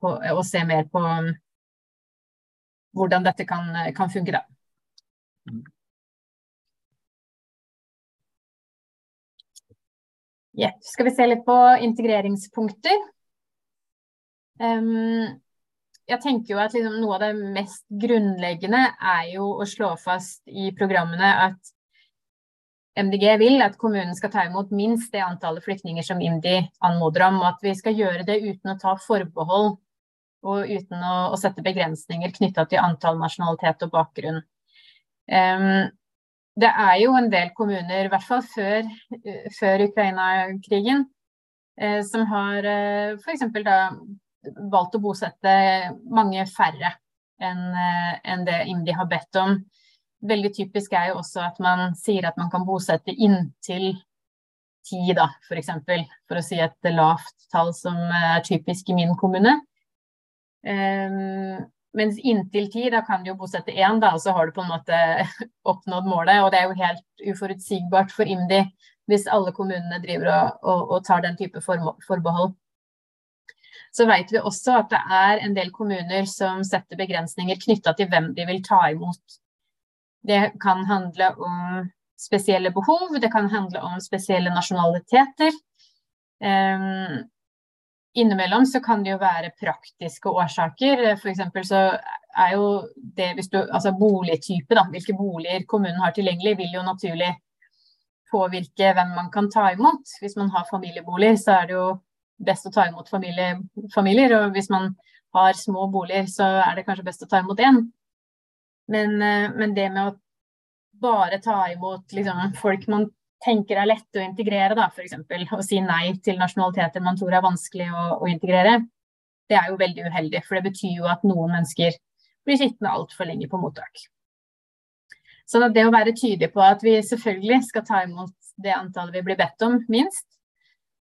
C: på, å se, mer på um, hvordan dette kan, kan funke, da. Yeah. Skal vi se litt på integreringspunkter. Um, jeg tenker jo at liksom noe av det mest grunnleggende er jo å slå fast i programmene at MDG vil at kommunen skal ta imot minst det antallet flyktninger som IMDi anmoder om, og at vi skal gjøre det uten å ta forbehold og uten å, å sette begrensninger knytta til antall nasjonalitet og bakgrunn. Um, det er jo en del kommuner, i hvert fall før, før Ukraina-krigen, eh, som har eh, f.eks. valgt å bosette mange færre enn eh, en det IMDi har bedt om veldig typisk er jo også at man sier at man kan bosette inntil ti, da, f.eks. For, for å si et lavt tall som er typisk i min kommune. Um, mens inntil ti, da kan du jo bosette én, da, og så har du på en måte oppnådd målet. Og det er jo helt uforutsigbart for IMDi hvis alle kommunene driver og, og, og tar den type forbehold. Så vet vi også at det er en del kommuner som setter begrensninger knytta til hvem de vil ta imot det kan handle om spesielle behov, det kan handle om spesielle nasjonaliteter. Um, innimellom så kan det jo være praktiske årsaker. F.eks. så er jo det hvis du Altså boligtype, da. Hvilke boliger kommunen har tilgjengelig, vil jo naturlig påvirke hvem man kan ta imot. Hvis man har familieboliger, så er det jo best å ta imot familie, familier. Og hvis man har små boliger, så er det kanskje best å ta imot én. Men, eh, men, det med å bare ta imot liksom, folk man tenker er lette å integrere, da, f.eks. Og si nei til nasjonaliteter man tror er vanskelig å, å, integrere, det er jo veldig uheldig. For det betyr jo at noen mennesker blir sittende altfor lenge på mottak. Så det å være tydelig på at vi selvfølgelig skal ta imot det antallet vi blir bedt om, minst,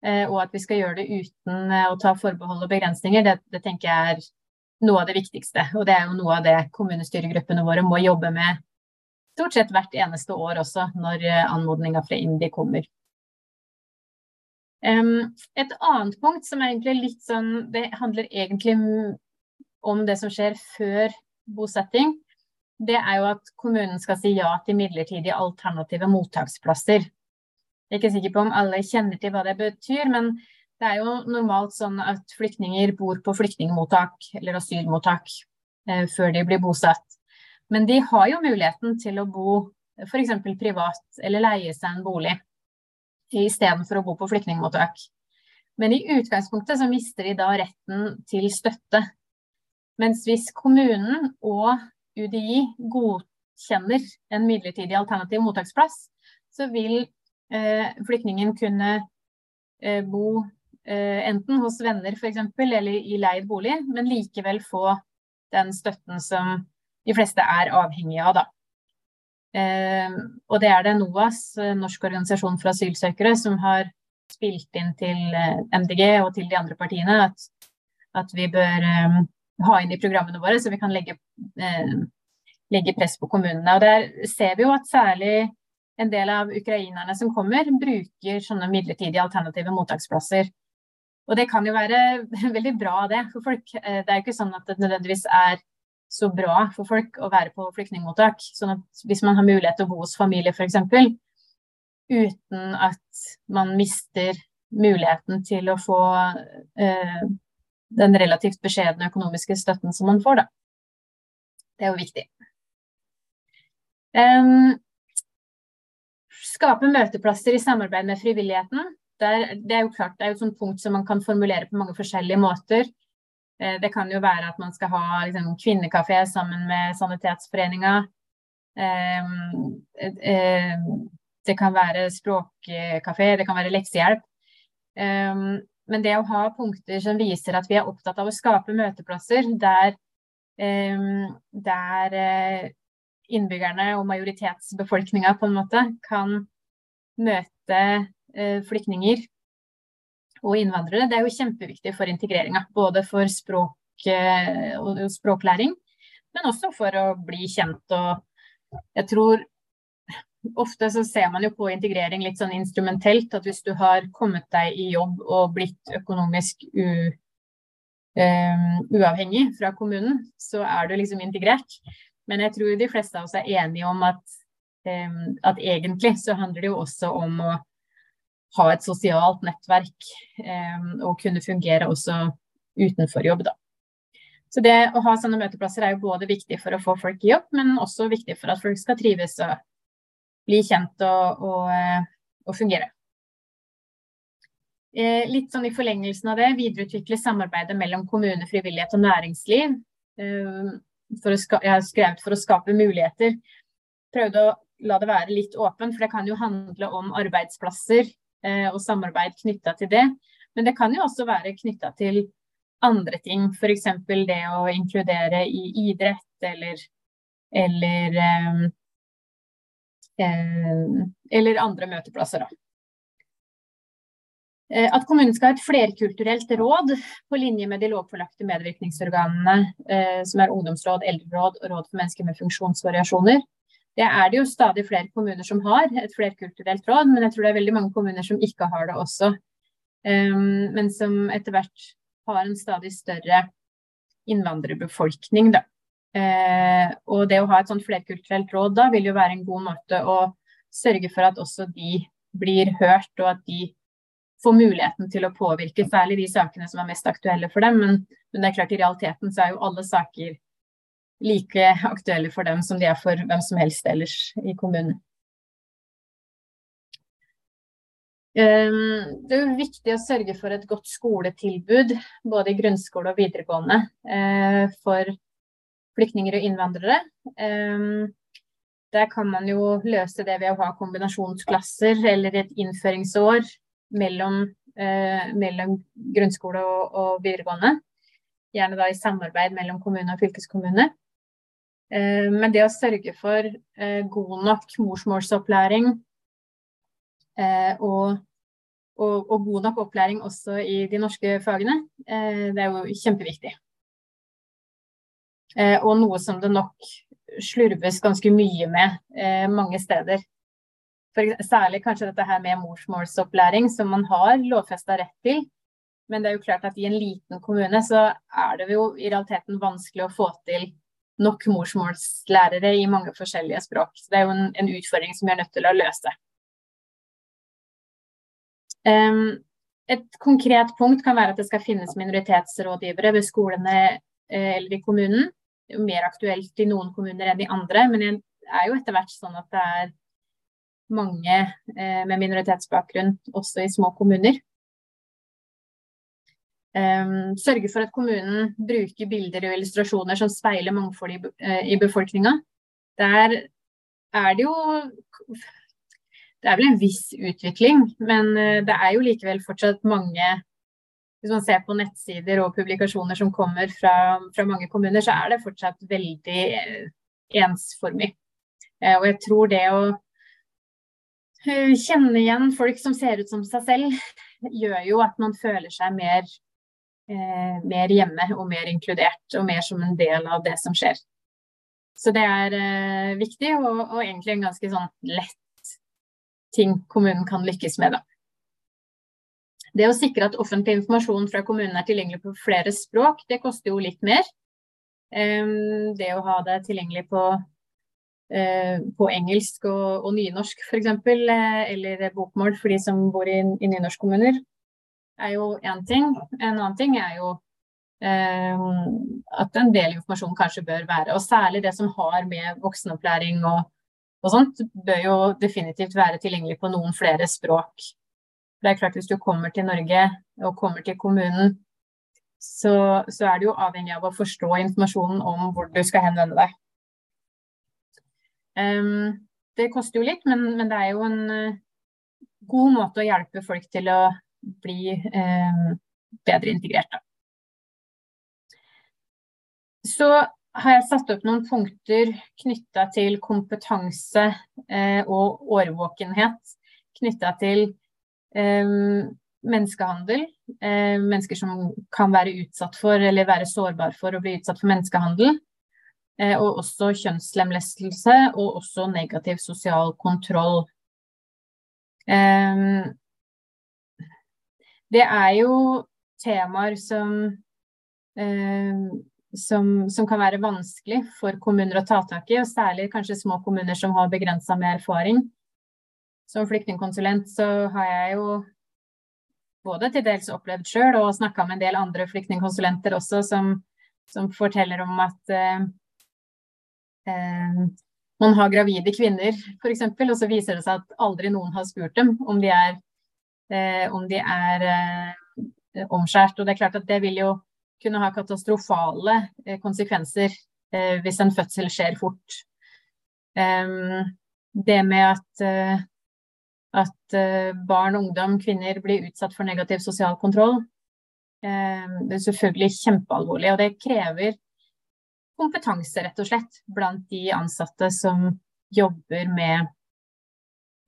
C: eh, og at vi skal gjøre det uten eh, å ta forbehold og begrensninger, det, det tenker jeg er noe av det viktigste. Og det er jo noe av det kommunestyregruppene våre må jobbe med stort sett hvert eneste år også, når eh, anmodninga fra IMDi kommer. et annet punkt som er egentlig litt sånn Det handler egentlig om det som skjer før bosetting. Det er jo at kommunen skal si ja til midlertidige alternative mottaksplasser. Jeg er ikke sikker på om alle kjenner til hva det betyr, men det er jo normalt sånn at flyktninger bor på flyktningmottak eller asylmottak eh, før de blir bosatt. Men de har jo muligheten til å bo f.eks. privat eller leie seg en bolig istedenfor å bo på flyktningmottak. Men i utgangspunktet så mister de da retten til støtte. Mens hvis kommunen og UDI godkjenner en midlertidig alternativ mottaksplass, så vil eh, flyktningen kunne eh, bo enten hos venner f.eks. eller i leid bolig, men likevel få den støtten som de fleste er avhengige av. da. og det er det NOAS, Norsk organisasjon for asylsøkere, som har spilt inn til MDG og til de andre partiene at, at vi bør ha inn i programmene våre, så vi kan legge, legge press på kommunene. Og Der ser vi jo at særlig en del av ukrainerne som kommer, bruker sånne midlertidige alternative mottaksplasser. Og det kan jo være veldig bra det for folk. Eh, det er jo ikke sånn at det nødvendigvis er så bra for folk å være på flyktningmottak. Sånn at hvis man har mulighet til å bo hos familie f.eks., uten at man mister muligheten til å få eh, den relativt beskjedne økonomiske støtten som man får, da. Det er jo viktig. Um, Skape møteplasser i samarbeid med frivilligheten. Der, det er jo klart, det er jo et sånt punkt som man kan formulere på mange forskjellige måter. Eh, det kan jo være at man skal ha liksom, kvinnekafé sammen med Sanitetsforeninga. Eh, eh, det kan være språkkafé, det kan være leksehjelp. Men det å ha punkter som viser at vi er opptatt av å skape møteplasser der, der innbyggerne og majoritetsbefolkninga på en måte kan møte eh, flyktninger og innvandrere. Det er jo kjempeviktig for integreringa. Både for språk eh, og språklæring, men også for å bli kjent. Og jeg tror ofte så ser man jo på integrering litt sånn instrumentelt. At hvis du har kommet deg i jobb og blitt økonomisk u, um, uavhengig fra kommunen, så er du liksom integrert. Men jeg tror de fleste av oss er enige om at, um, at egentlig så handler det jo også om å ha et sosialt nettverk um, og kunne fungere også utenfor jobb, da. Så det å ha sånne møteplasser er jo både viktig for å få folk i jobb, men også viktig for at folk skal trives og bli kjent og, og, eh, og fungere. Eh, litt sånn i forlengelsen av det, videreutvikle samarbeidet mellom kommune, frivillighet og næringsliv. Eh, jeg har skrevet for å skape muligheter. Prøvde å la det være litt åpent, for det kan jo handle om arbeidsplasser eh, og samarbeid knytta til det. Men det kan jo også være knytta til andre ting, f.eks. det å inkludere i idrett eller, eller, eh, eh, eller andre møteplasser. Da. Eh, at kommunen skal ha et flerkulturelt råd på linje med de lovpålagte medvirkningsorganene eh, som er ungdomsråd, eldreråd og råd for mennesker med funksjonsvariasjoner. Det er det jo stadig flere kommuner som har, et flerkulturelt råd, men jeg tror det er veldig mange kommuner som ikke har det også. Um, men som etter hvert har en stadig større innvandrerbefolkning, da. Uh, og det å ha et sånt flerkulturelt råd da vil jo være en god måte å sørge for at også de blir hørt, og at de får muligheten til å påvirke særlig de sakene som er mest aktuelle for dem. Men, men, det er klart i realiteten så er jo alle saker like aktuelle for dem som de er for hvem som helst ellers i kommunen. Ehm, det er viktig å sørge for et godt skoletilbud, både i grunnskole og videregående, eh, for flyktninger og innvandrere. Ehm, der kan man jo løse det ved å ha kombinasjonsklasser eller et innføringsår mellom, eh, mellom grunnskole og, og, videregående. Gjerne da i samarbeid mellom kommune og fylkeskommune. Eh, men det å sørge for eh, god nok morsmålsopplæring eh, og, og, og, god nok opplæring også i de norske fagene, det er jo kjempeviktig. Og noe som det nok slurves ganske mye med mange steder. For særlig kanskje dette her med morsmålsopplæring, som man har lovfesta rett til. Men det er jo klart at i en liten kommune så er det jo i realiteten vanskelig å få til nok morsmålslærere i mange forskjellige språk. Så det er jo en, en utfordring som vi er nødt til å løse. Um, et konkret punkt kan være at det skal finnes minoritetsrådgivere ved skolene eh, eller i kommunen. Det er jo mer aktuelt i noen kommuner enn i andre, men det er jo etter hvert sånn at det er mange eh, med minoritetsbakgrunn også i små kommuner. Um, sørge for at kommunen bruker bilder og illustrasjoner som speiler mangfold i, uh, i befolkninga. Der er det jo Det er vel en viss utvikling, men uh, det er jo likevel fortsatt mange hvis man ser på nettsider og publikasjoner som kommer fra, fra mange kommuner, så er det fortsatt veldig eh, ensformig. Eh, og jeg tror det å eh, kjenne igjen folk som ser ut som seg selv, gjør jo at man føler seg mer, eh, mer hjemme og mer inkludert, og mer som en del av det som skjer. Så det er eh, viktig, og, og, egentlig en ganske sånn lett ting kommunen kan lykkes med, da. Det å sikre at offentlig informasjon fra kommunen er tilgjengelig på flere språk, det koster jo litt mer. Det å ha det tilgjengelig på, eh, på engelsk og, og nynorsk f.eks., eh, eller bokmål for de som bor i, i nynorskkommuner, er jo én ting. En annen ting er jo at en del informasjon kanskje bør være, og særlig det som har med voksenopplæring og, og sånt, bør jo definitivt være tilgjengelig på noen flere språk det er klart Hvis du kommer til Norge og kommer til kommunen, så, så, er du jo avhengig av å forstå informasjonen om hvor du skal henvende deg. Um, det koster jo litt, men, men, det er jo en uh, god måte å hjelpe folk til å bli um, bedre integrert. Så har jeg satt opp noen punkter knytta til kompetanse uh, og årvåkenhet knytta til menneskehandel. mennesker som kan være utsatt for eller være sårbar for å bli utsatt for menneskehandel. Eh, og også kjønnslemlestelse og også negativ sosial kontroll. Det er jo temaer som, som, som kan være vanskelig for kommuner å ta tak i, og særlig kanskje små kommuner som har begrensa med erfaring som flyktningkonsulent så har jeg jo både til dels opplevd sjøl og snakka med en del andre flyktningkonsulenter også som, som forteller om at eh, eh, man har gravide kvinner f.eks., og så viser det seg at aldri noen har spurt dem om de er, eh, om de er eh, omskjært. Og det er klart at det vil jo kunne ha katastrofale eh, konsekvenser eh, hvis en fødsel skjer fort. det med at at eh, barn, ungdom, kvinner blir utsatt for negativ sosial kontroll. Eh, det er selvfølgelig kjempealvorlig, og det krever kompetanse, rett og slett, blant de ansatte som jobber med,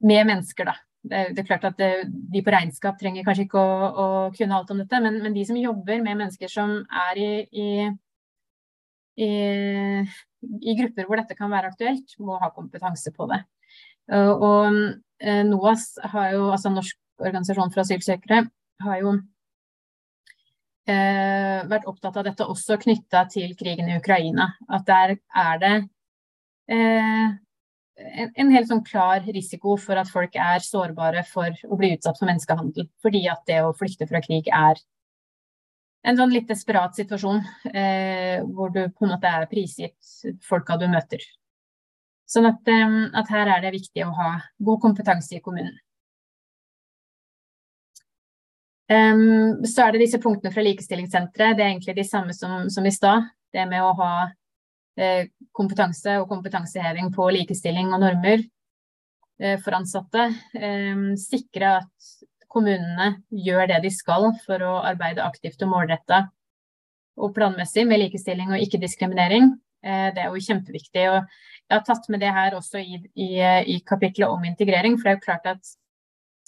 C: med mennesker, da. Det, er klart at de på regnskap trenger kanskje ikke å, å kunne alt om dette, men, men, de som jobber med mennesker som er i, i, i, i grupper hvor dette kan være aktuelt, må ha kompetanse på det. Og, og Eh, NOAS har jo, altså Norsk organisasjon for asylsøkere, har jo eh, vært opptatt av dette også knytta til krigen i Ukraina. At der er det eh, en, en, helt sånn klar risiko for at folk er sårbare for å bli utsatt for menneskehandel. Fordi at det å flykte fra krig er en sånn litt desperat situasjon eh, hvor du på en måte er prisgitt folka du møter. Sånn at, at, her er det viktig å ha god kompetanse i kommunen. Um, så er det disse punktene fra Likestillingssenteret. Det er egentlig de samme som, som i stad. Det med å ha eh, kompetanse og kompetanseheving på likestilling og normer eh, for ansatte. Um, sikre at kommunene gjør det de skal for å arbeide aktivt og målretta og planmessig med likestilling og ikke-diskriminering. Eh, det er jo kjempeviktig. og Jeg har tatt med det her også i, i, i kapitlet om integrering. For det er jo klart at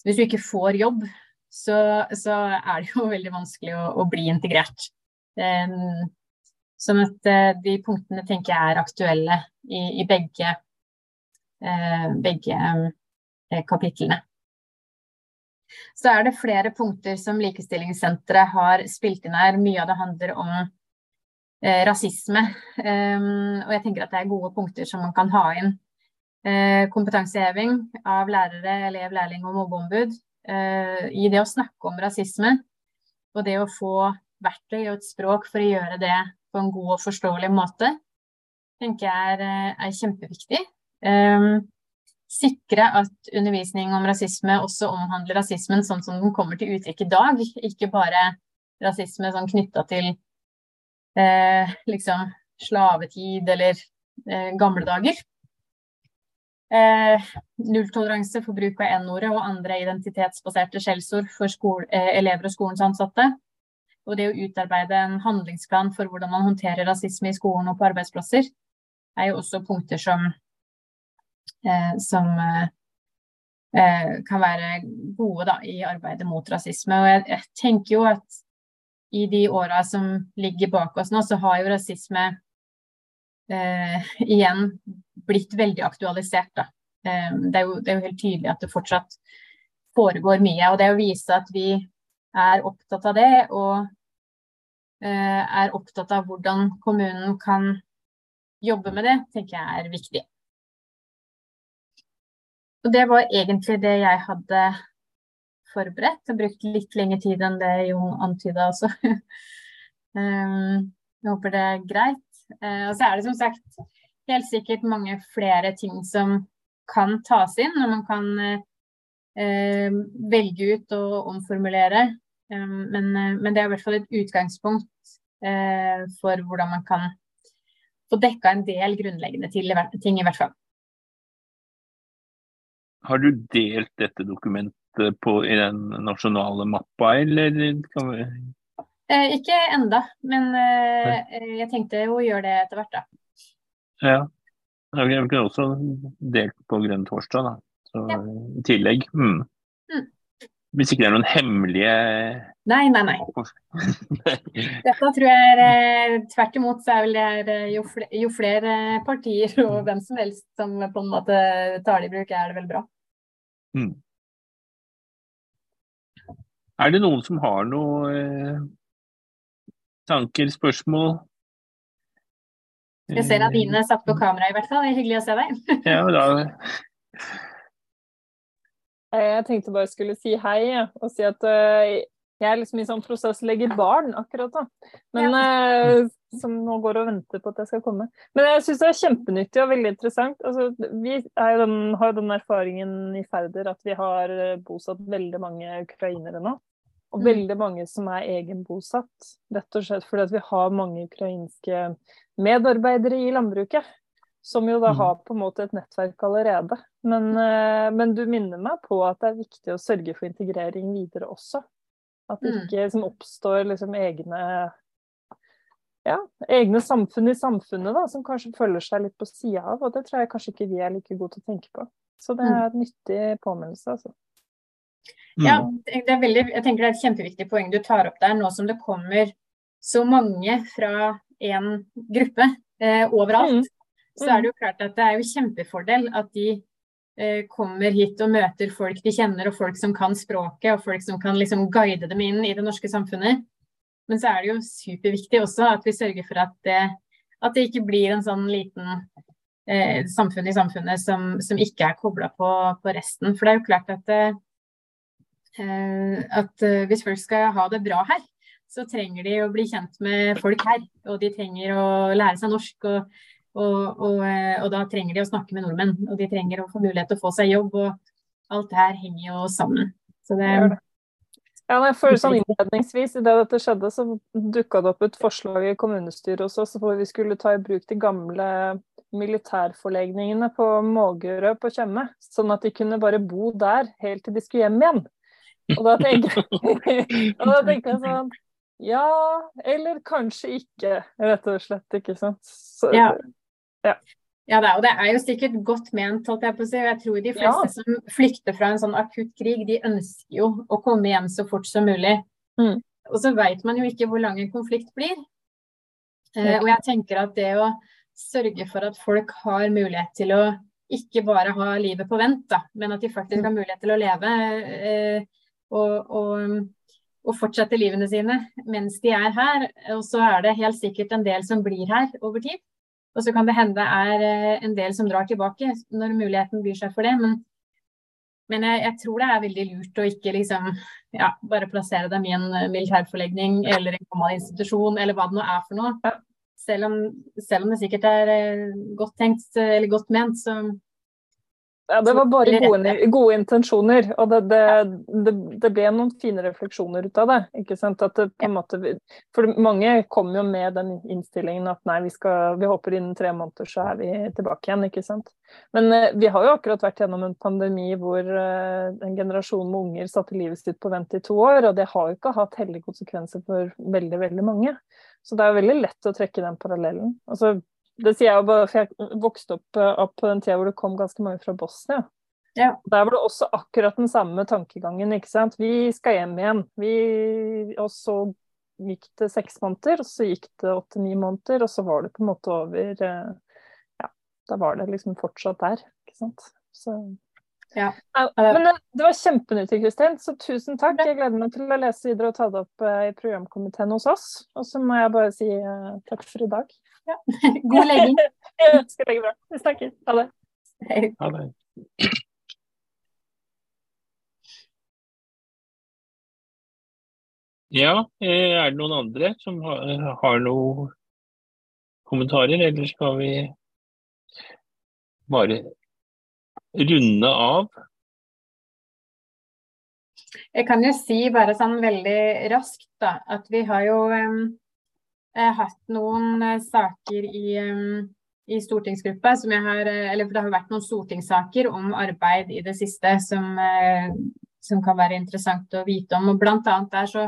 C: hvis du ikke får jobb, så, så er det jo veldig vanskelig å, å bli integrert. Um, sånn at uh, de punktene tenker jeg er aktuelle i, i begge, uh, begge uh, kapitlene. Så er det flere punkter som Likestillingssenteret har spilt inn her. Mye av det handler om eh, rasisme. Um, og jeg tenker at det er gode punkter som man kan ha inn. Eh, kompetanseheving av lærere, elev, lærling og mobbeombud eh, i det å snakke om rasisme. Og det å få verktøy og et språk for å gjøre det på en god og forståelig måte, tenker jeg er, eh, er kjempeviktig. Um, sikre at undervisning om rasisme også omhandler rasismen sånn som den kommer til uttrykk i dag, ikke bare rasisme sånn knytta til eh, liksom slavetid eller eh, gamle dager. Eh, nulltoleranse for bruk av N-ordet og andre identitetsbaserte skjellsord for skole, eh, elever og skolens ansatte. Og det å utarbeide en handlingsplan for hvordan man håndterer rasisme i skolen og på arbeidsplasser, er jo også punkter som, eh, som eh, kan være gode da, i arbeidet mot rasisme. Og jeg, jeg tenker jo at i de åra som ligger bak oss nå, så har jo rasisme eh, igjen blitt veldig aktualisert. Da. Eh, det, er jo, det, er jo, helt tydelig at det fortsatt foregår mye. Og det å vise at vi er opptatt av det, og eh, er opptatt av hvordan kommunen kan jobbe med det, tenker jeg er viktig. Og det var egentlig det jeg hadde forberedt. Jeg brukte litt lengre tid enn det Jon antyda også. um, jeg håper det er greit. Uh, og så er det som sagt helt sikkert mange flere ting som kan tas inn, når man kan velge ut og omformulere. Um, men, uh, men, det er i hvert fall et utgangspunkt for hvordan man kan få dekka en del grunnleggende ting, i hvert fall.
B: Har du delt dette dokumentet på, i den nasjonale mappa, eller kan vi
C: eh, Ikke enda, men eh, jeg tenkte å gjøre det etter hvert, da.
B: Ja. Vi kunne også delt på Grønn torsdag, da. Så, ja. I tillegg. Mm. Mm. Hvis ikke det er noen hemmelige
C: Nei, nei, nei. Dette tror jeg er eh, tvert imot så er vel det er, jo, flere, jo flere partier og hvem som helst som på en måte tar det i bruk, er det vel bra. Mm.
B: Er det noen som har noen eh, tanker, spørsmål?
C: Jeg ser at dine er satt på kamera i hvert fall. Det er hyggelig å se deg.
B: ja, da
A: Eh, jeg tenkte bare skulle si hei og si at uh, jeg er liksom i sånn prosess legger barn akkurat da. Men ja. uh, som nå går og venter på at jeg skal komme. Men jeg syns det er kjempenyttig og veldig interessant. Altså, vi den, har jo den erfaringen i Færder at vi har bosatt veldig mange ukrainere nå. Og mm. veldig mange som er egenbosatt. Rett og slett fordi at vi har mange ukrainske medarbeidere i landbruket. Som jo da mm. har på en måte et nettverk allerede. Men, eh, men, du minner meg på at det er viktig å sørge for integrering videre også. At det mm. ikke liksom, oppstår liksom, egne, ja, egne samfunn i samfunnet da, som kanskje følger seg litt på sida av. Og det tror jeg kanskje ikke vi er like gode til å tenke på. Så det er et nyttig påminnelse, altså.
C: Ja, det er veldig, jeg tenker det er et kjempeviktig poeng du tar opp der, nå som det kommer så mange fra én gruppe eh, overalt. Mm så er det jo klart at det er jo kjempefordel at de eh, kommer hit og møter folk de kjenner, og folk som kan språket, og folk som kan liksom guide dem inn i det norske samfunnet. Men så er det jo superviktig også at vi sørger for at det, at det ikke blir en sånn liten eh, samfunn i samfunnet som, som ikke er kobla på, på, resten. For det er jo klart at, eh, at eh, hvis folk skal ha det bra her, så trenger de å bli kjent med folk her. Og de trenger å lære seg norsk. og og, og, eh, og, da trenger de å snakke med nordmenn, og de trenger å få mulighet til å få seg jobb. og Alt det her henger jo sammen. Så det,
A: ja, jeg føler sånn Innledningsvis, idet dette skjedde, så dukka det opp et forslag i kommunestyret hos oss hvor vi skulle ta i bruk de gamle militærforlegningene på Mågerø på Tjøme. Sånn at de kunne bare bo der helt til de skulle hjem igjen. Og da tenker, og da tenker jeg sånn Ja, eller kanskje ikke, rett og slett. Ikke sant. Så,
C: ja. Ja. Ja, det er, og det er jo sikkert godt ment, holdt jeg på å si. Jeg tror de fleste ja. som flykter fra en sånn akutt krig, de ønsker jo å komme hjem så fort som mulig. Mm. Og så veit man jo ikke hvor lang en konflikt blir. Eh, og jeg tenker at det å sørge for at folk har mulighet til å ikke bare ha livet på vent, da, men at de faktisk har mulighet til å leve eh, og, og, og, fortsette livene sine mens de er her. Og så er det helt sikkert en del som blir her over tid. Og så kan det hende det er eh, en del som drar tilbake når muligheten byr seg for det. Men, men jeg, jeg, tror det er veldig lurt å ikke liksom, ja, bare plassere dem i en eh, militærforlegning eller en gammel institusjon eller hva det nå er for noe. Selv om, selv om det sikkert er eh, godt tenkt eller godt ment, så,
A: Ja, det var bare gode, gode intensjoner. Og det, det, det, ble noen fine refleksjoner ut av det. ikke sant? At det på en måte, For mange kom jo med den innstillingen at nei, vi, skal, vi håper innen tre måneder så er vi tilbake igjen. ikke sant? Men uh, vi har jo akkurat vært gjennom en pandemi hvor uh, en generasjon med unger satte livet sitt på vent i to år. Og det har jo ikke hatt heldige konsekvenser for veldig, veldig mange. Så det er jo veldig lett å trekke den parallellen. Altså, det sier jeg jo bare, for jeg vokste opp, eh, opp, på den tida hvor det kom ganske mange fra Bosnia. Ja. Der var det også akkurat den samme tankegangen. ikke sant? Vi skal hjem igjen. Vi, og så gikk det seks måneder, og så gikk det åtte-ni måneder, og så var det på en måte over eh, Ja, da var det liksom fortsatt der. ikke sant. Så ja. Men det, det var kjempenyttig, Kristin. Så tusen takk. Jeg gleder meg til å lese videre og ta det opp eh, i programkomiteen hos oss. Og så må jeg bare si takk for i dag.
C: Ja. God legging.
A: Jeg skal legge bra. Vi snakkes. Ha det.
B: Ha det. Ja, eh, er det noen andre som har, har noen kommentarer, eller skal vi bare runde av?
C: Jeg kan jo si bare sånn veldig raskt da, at vi har jo um, hatt noen uh, saker i, i stortingsgruppa som jeg har uh, Eller det har vært noen stortingssaker om arbeid i det siste som, som kan være interessant å vite om. og Blant annet der så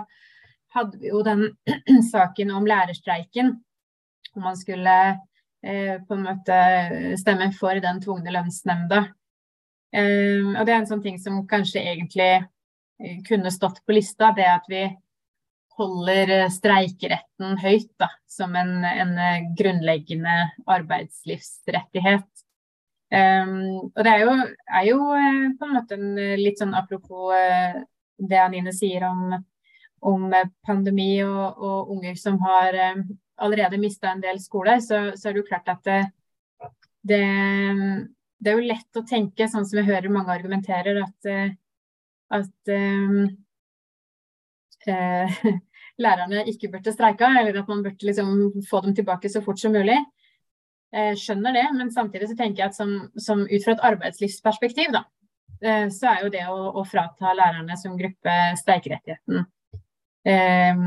C: hadde vi jo den saken om lærerstreiken. Om man skulle på en måte stemme for den tvungne lønnsnemnda. og det er en sånn ting som kanskje egentlig kunne stått på lista, det at vi holder eh, streikeretten høyt da, som en, en eh, grunnleggende arbeidslivsrettighet. Um, og det er jo, er jo, eh, på en måte en litt sånn apropos det Anine sier om, om pandemi og, og, unger som har allerede mista en del skole, så, så, er det jo klart at det, det, det, er jo lett å tenke, sånn som jeg hører mange argumenterer, at at um, eh, lærerne ikke burde streika, eller at man burde liksom få dem tilbake så fort som mulig. Eh, skjønner det, men samtidig så tenker jeg at som, som ut fra et arbeidslivsperspektiv, da, eh, så er jo det å, å, frata lærerne som gruppe streikerettigheten eh,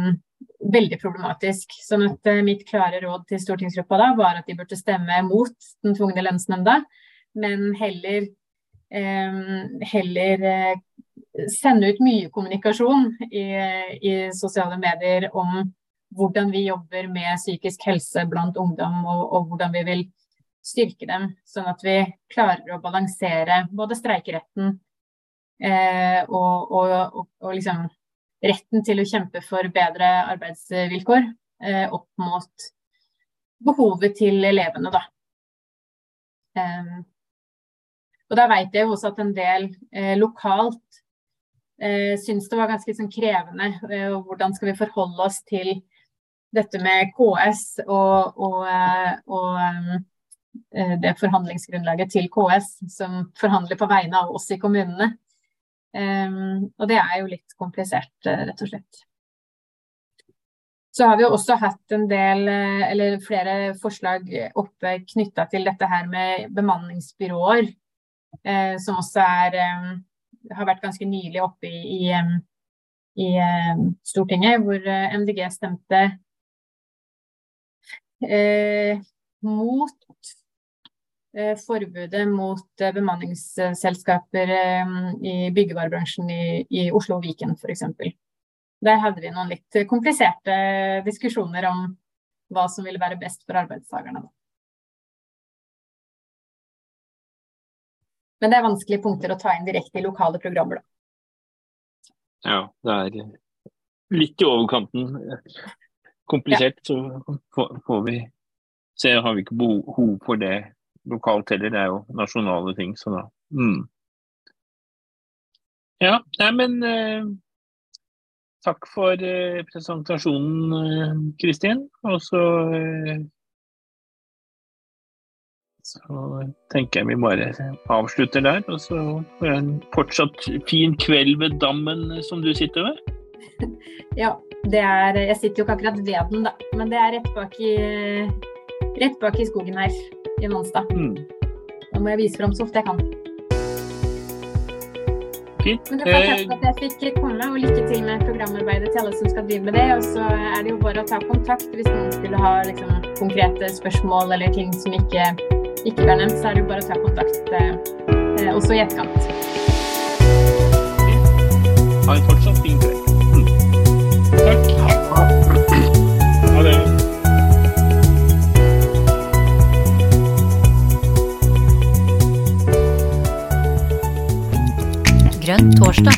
C: veldig problematisk. Sånn at eh, mitt klare råd til stortingsgruppa da var at de burde stemme mot den tvungne lønnsnemnda, men heller heller eh, sende ut mye kommunikasjon i, i, sosiale medier om hvordan vi jobber med psykisk helse blant ungdom, og, og, hvordan vi vil styrke dem. Sånn at vi klarer å balansere både streikeretten eh, og, og, og, liksom retten til å kjempe for bedre arbeidsvilkår eh, opp mot behovet til elevene, da. Eh, og da vet jeg også at en del eh, lokalt eh, syntes det var ganske sånn, krevende. Eh, hvordan skal vi forholde oss til dette med KS og, og, eh, og eh, det forhandlingsgrunnlaget til KS, som forhandler på vegne av oss i kommunene. Um, og det er jo litt komplisert, rett og slett. Så har vi jo også hatt en del, eller flere forslag oppe knytta til dette her med bemanningsbyråer. Eh, som også er, har vært ganske nylig oppe i, i, i Stortinget, hvor eh, MDG stemte eh, mot forbudet mot bemanningsselskaper i byggevarebransjen i, i Oslo og Viken f.eks. Der hadde vi noen litt kompliserte diskusjoner om hva som ville være best for arbeidstakerne. Men det er vanskelige punkter å ta inn direkte i lokale programmer, da.
B: Ja, det er litt i overkanten komplisert. Ja. Så får vi se. Har vi ikke behov for det lokalt heller. Det er jo nasjonale ting, så da mm. Ja, nei, men eh, takk for eh, presentasjonen, eh, Kristin. Og så eh, så tenker jeg vi bare avslutter der. Og så får jeg en fortsatt fin kveld ved dammen som du sitter ved.
C: Ja, det er Jeg sitter jo ikke akkurat ved den, da. Men det er rett bak i, rett bak i skogen her i Nonstad. Mm. Da må jeg vise fram så ofte jeg kan.
B: Fint.
C: Men det var takk at jeg fikk komme, og lykke til med programarbeidet til alle som skal drive med det. Og så er det jo bare å ta kontakt hvis noen skulle ha liksom, konkrete spørsmål eller ting som ikke, ikke blir nevnt, så er det bare å ta kontakt eh, eh også i etterkant.
B: Har fortsatt fin kveld. Takk. Ha det.
D: Grønn torsdag.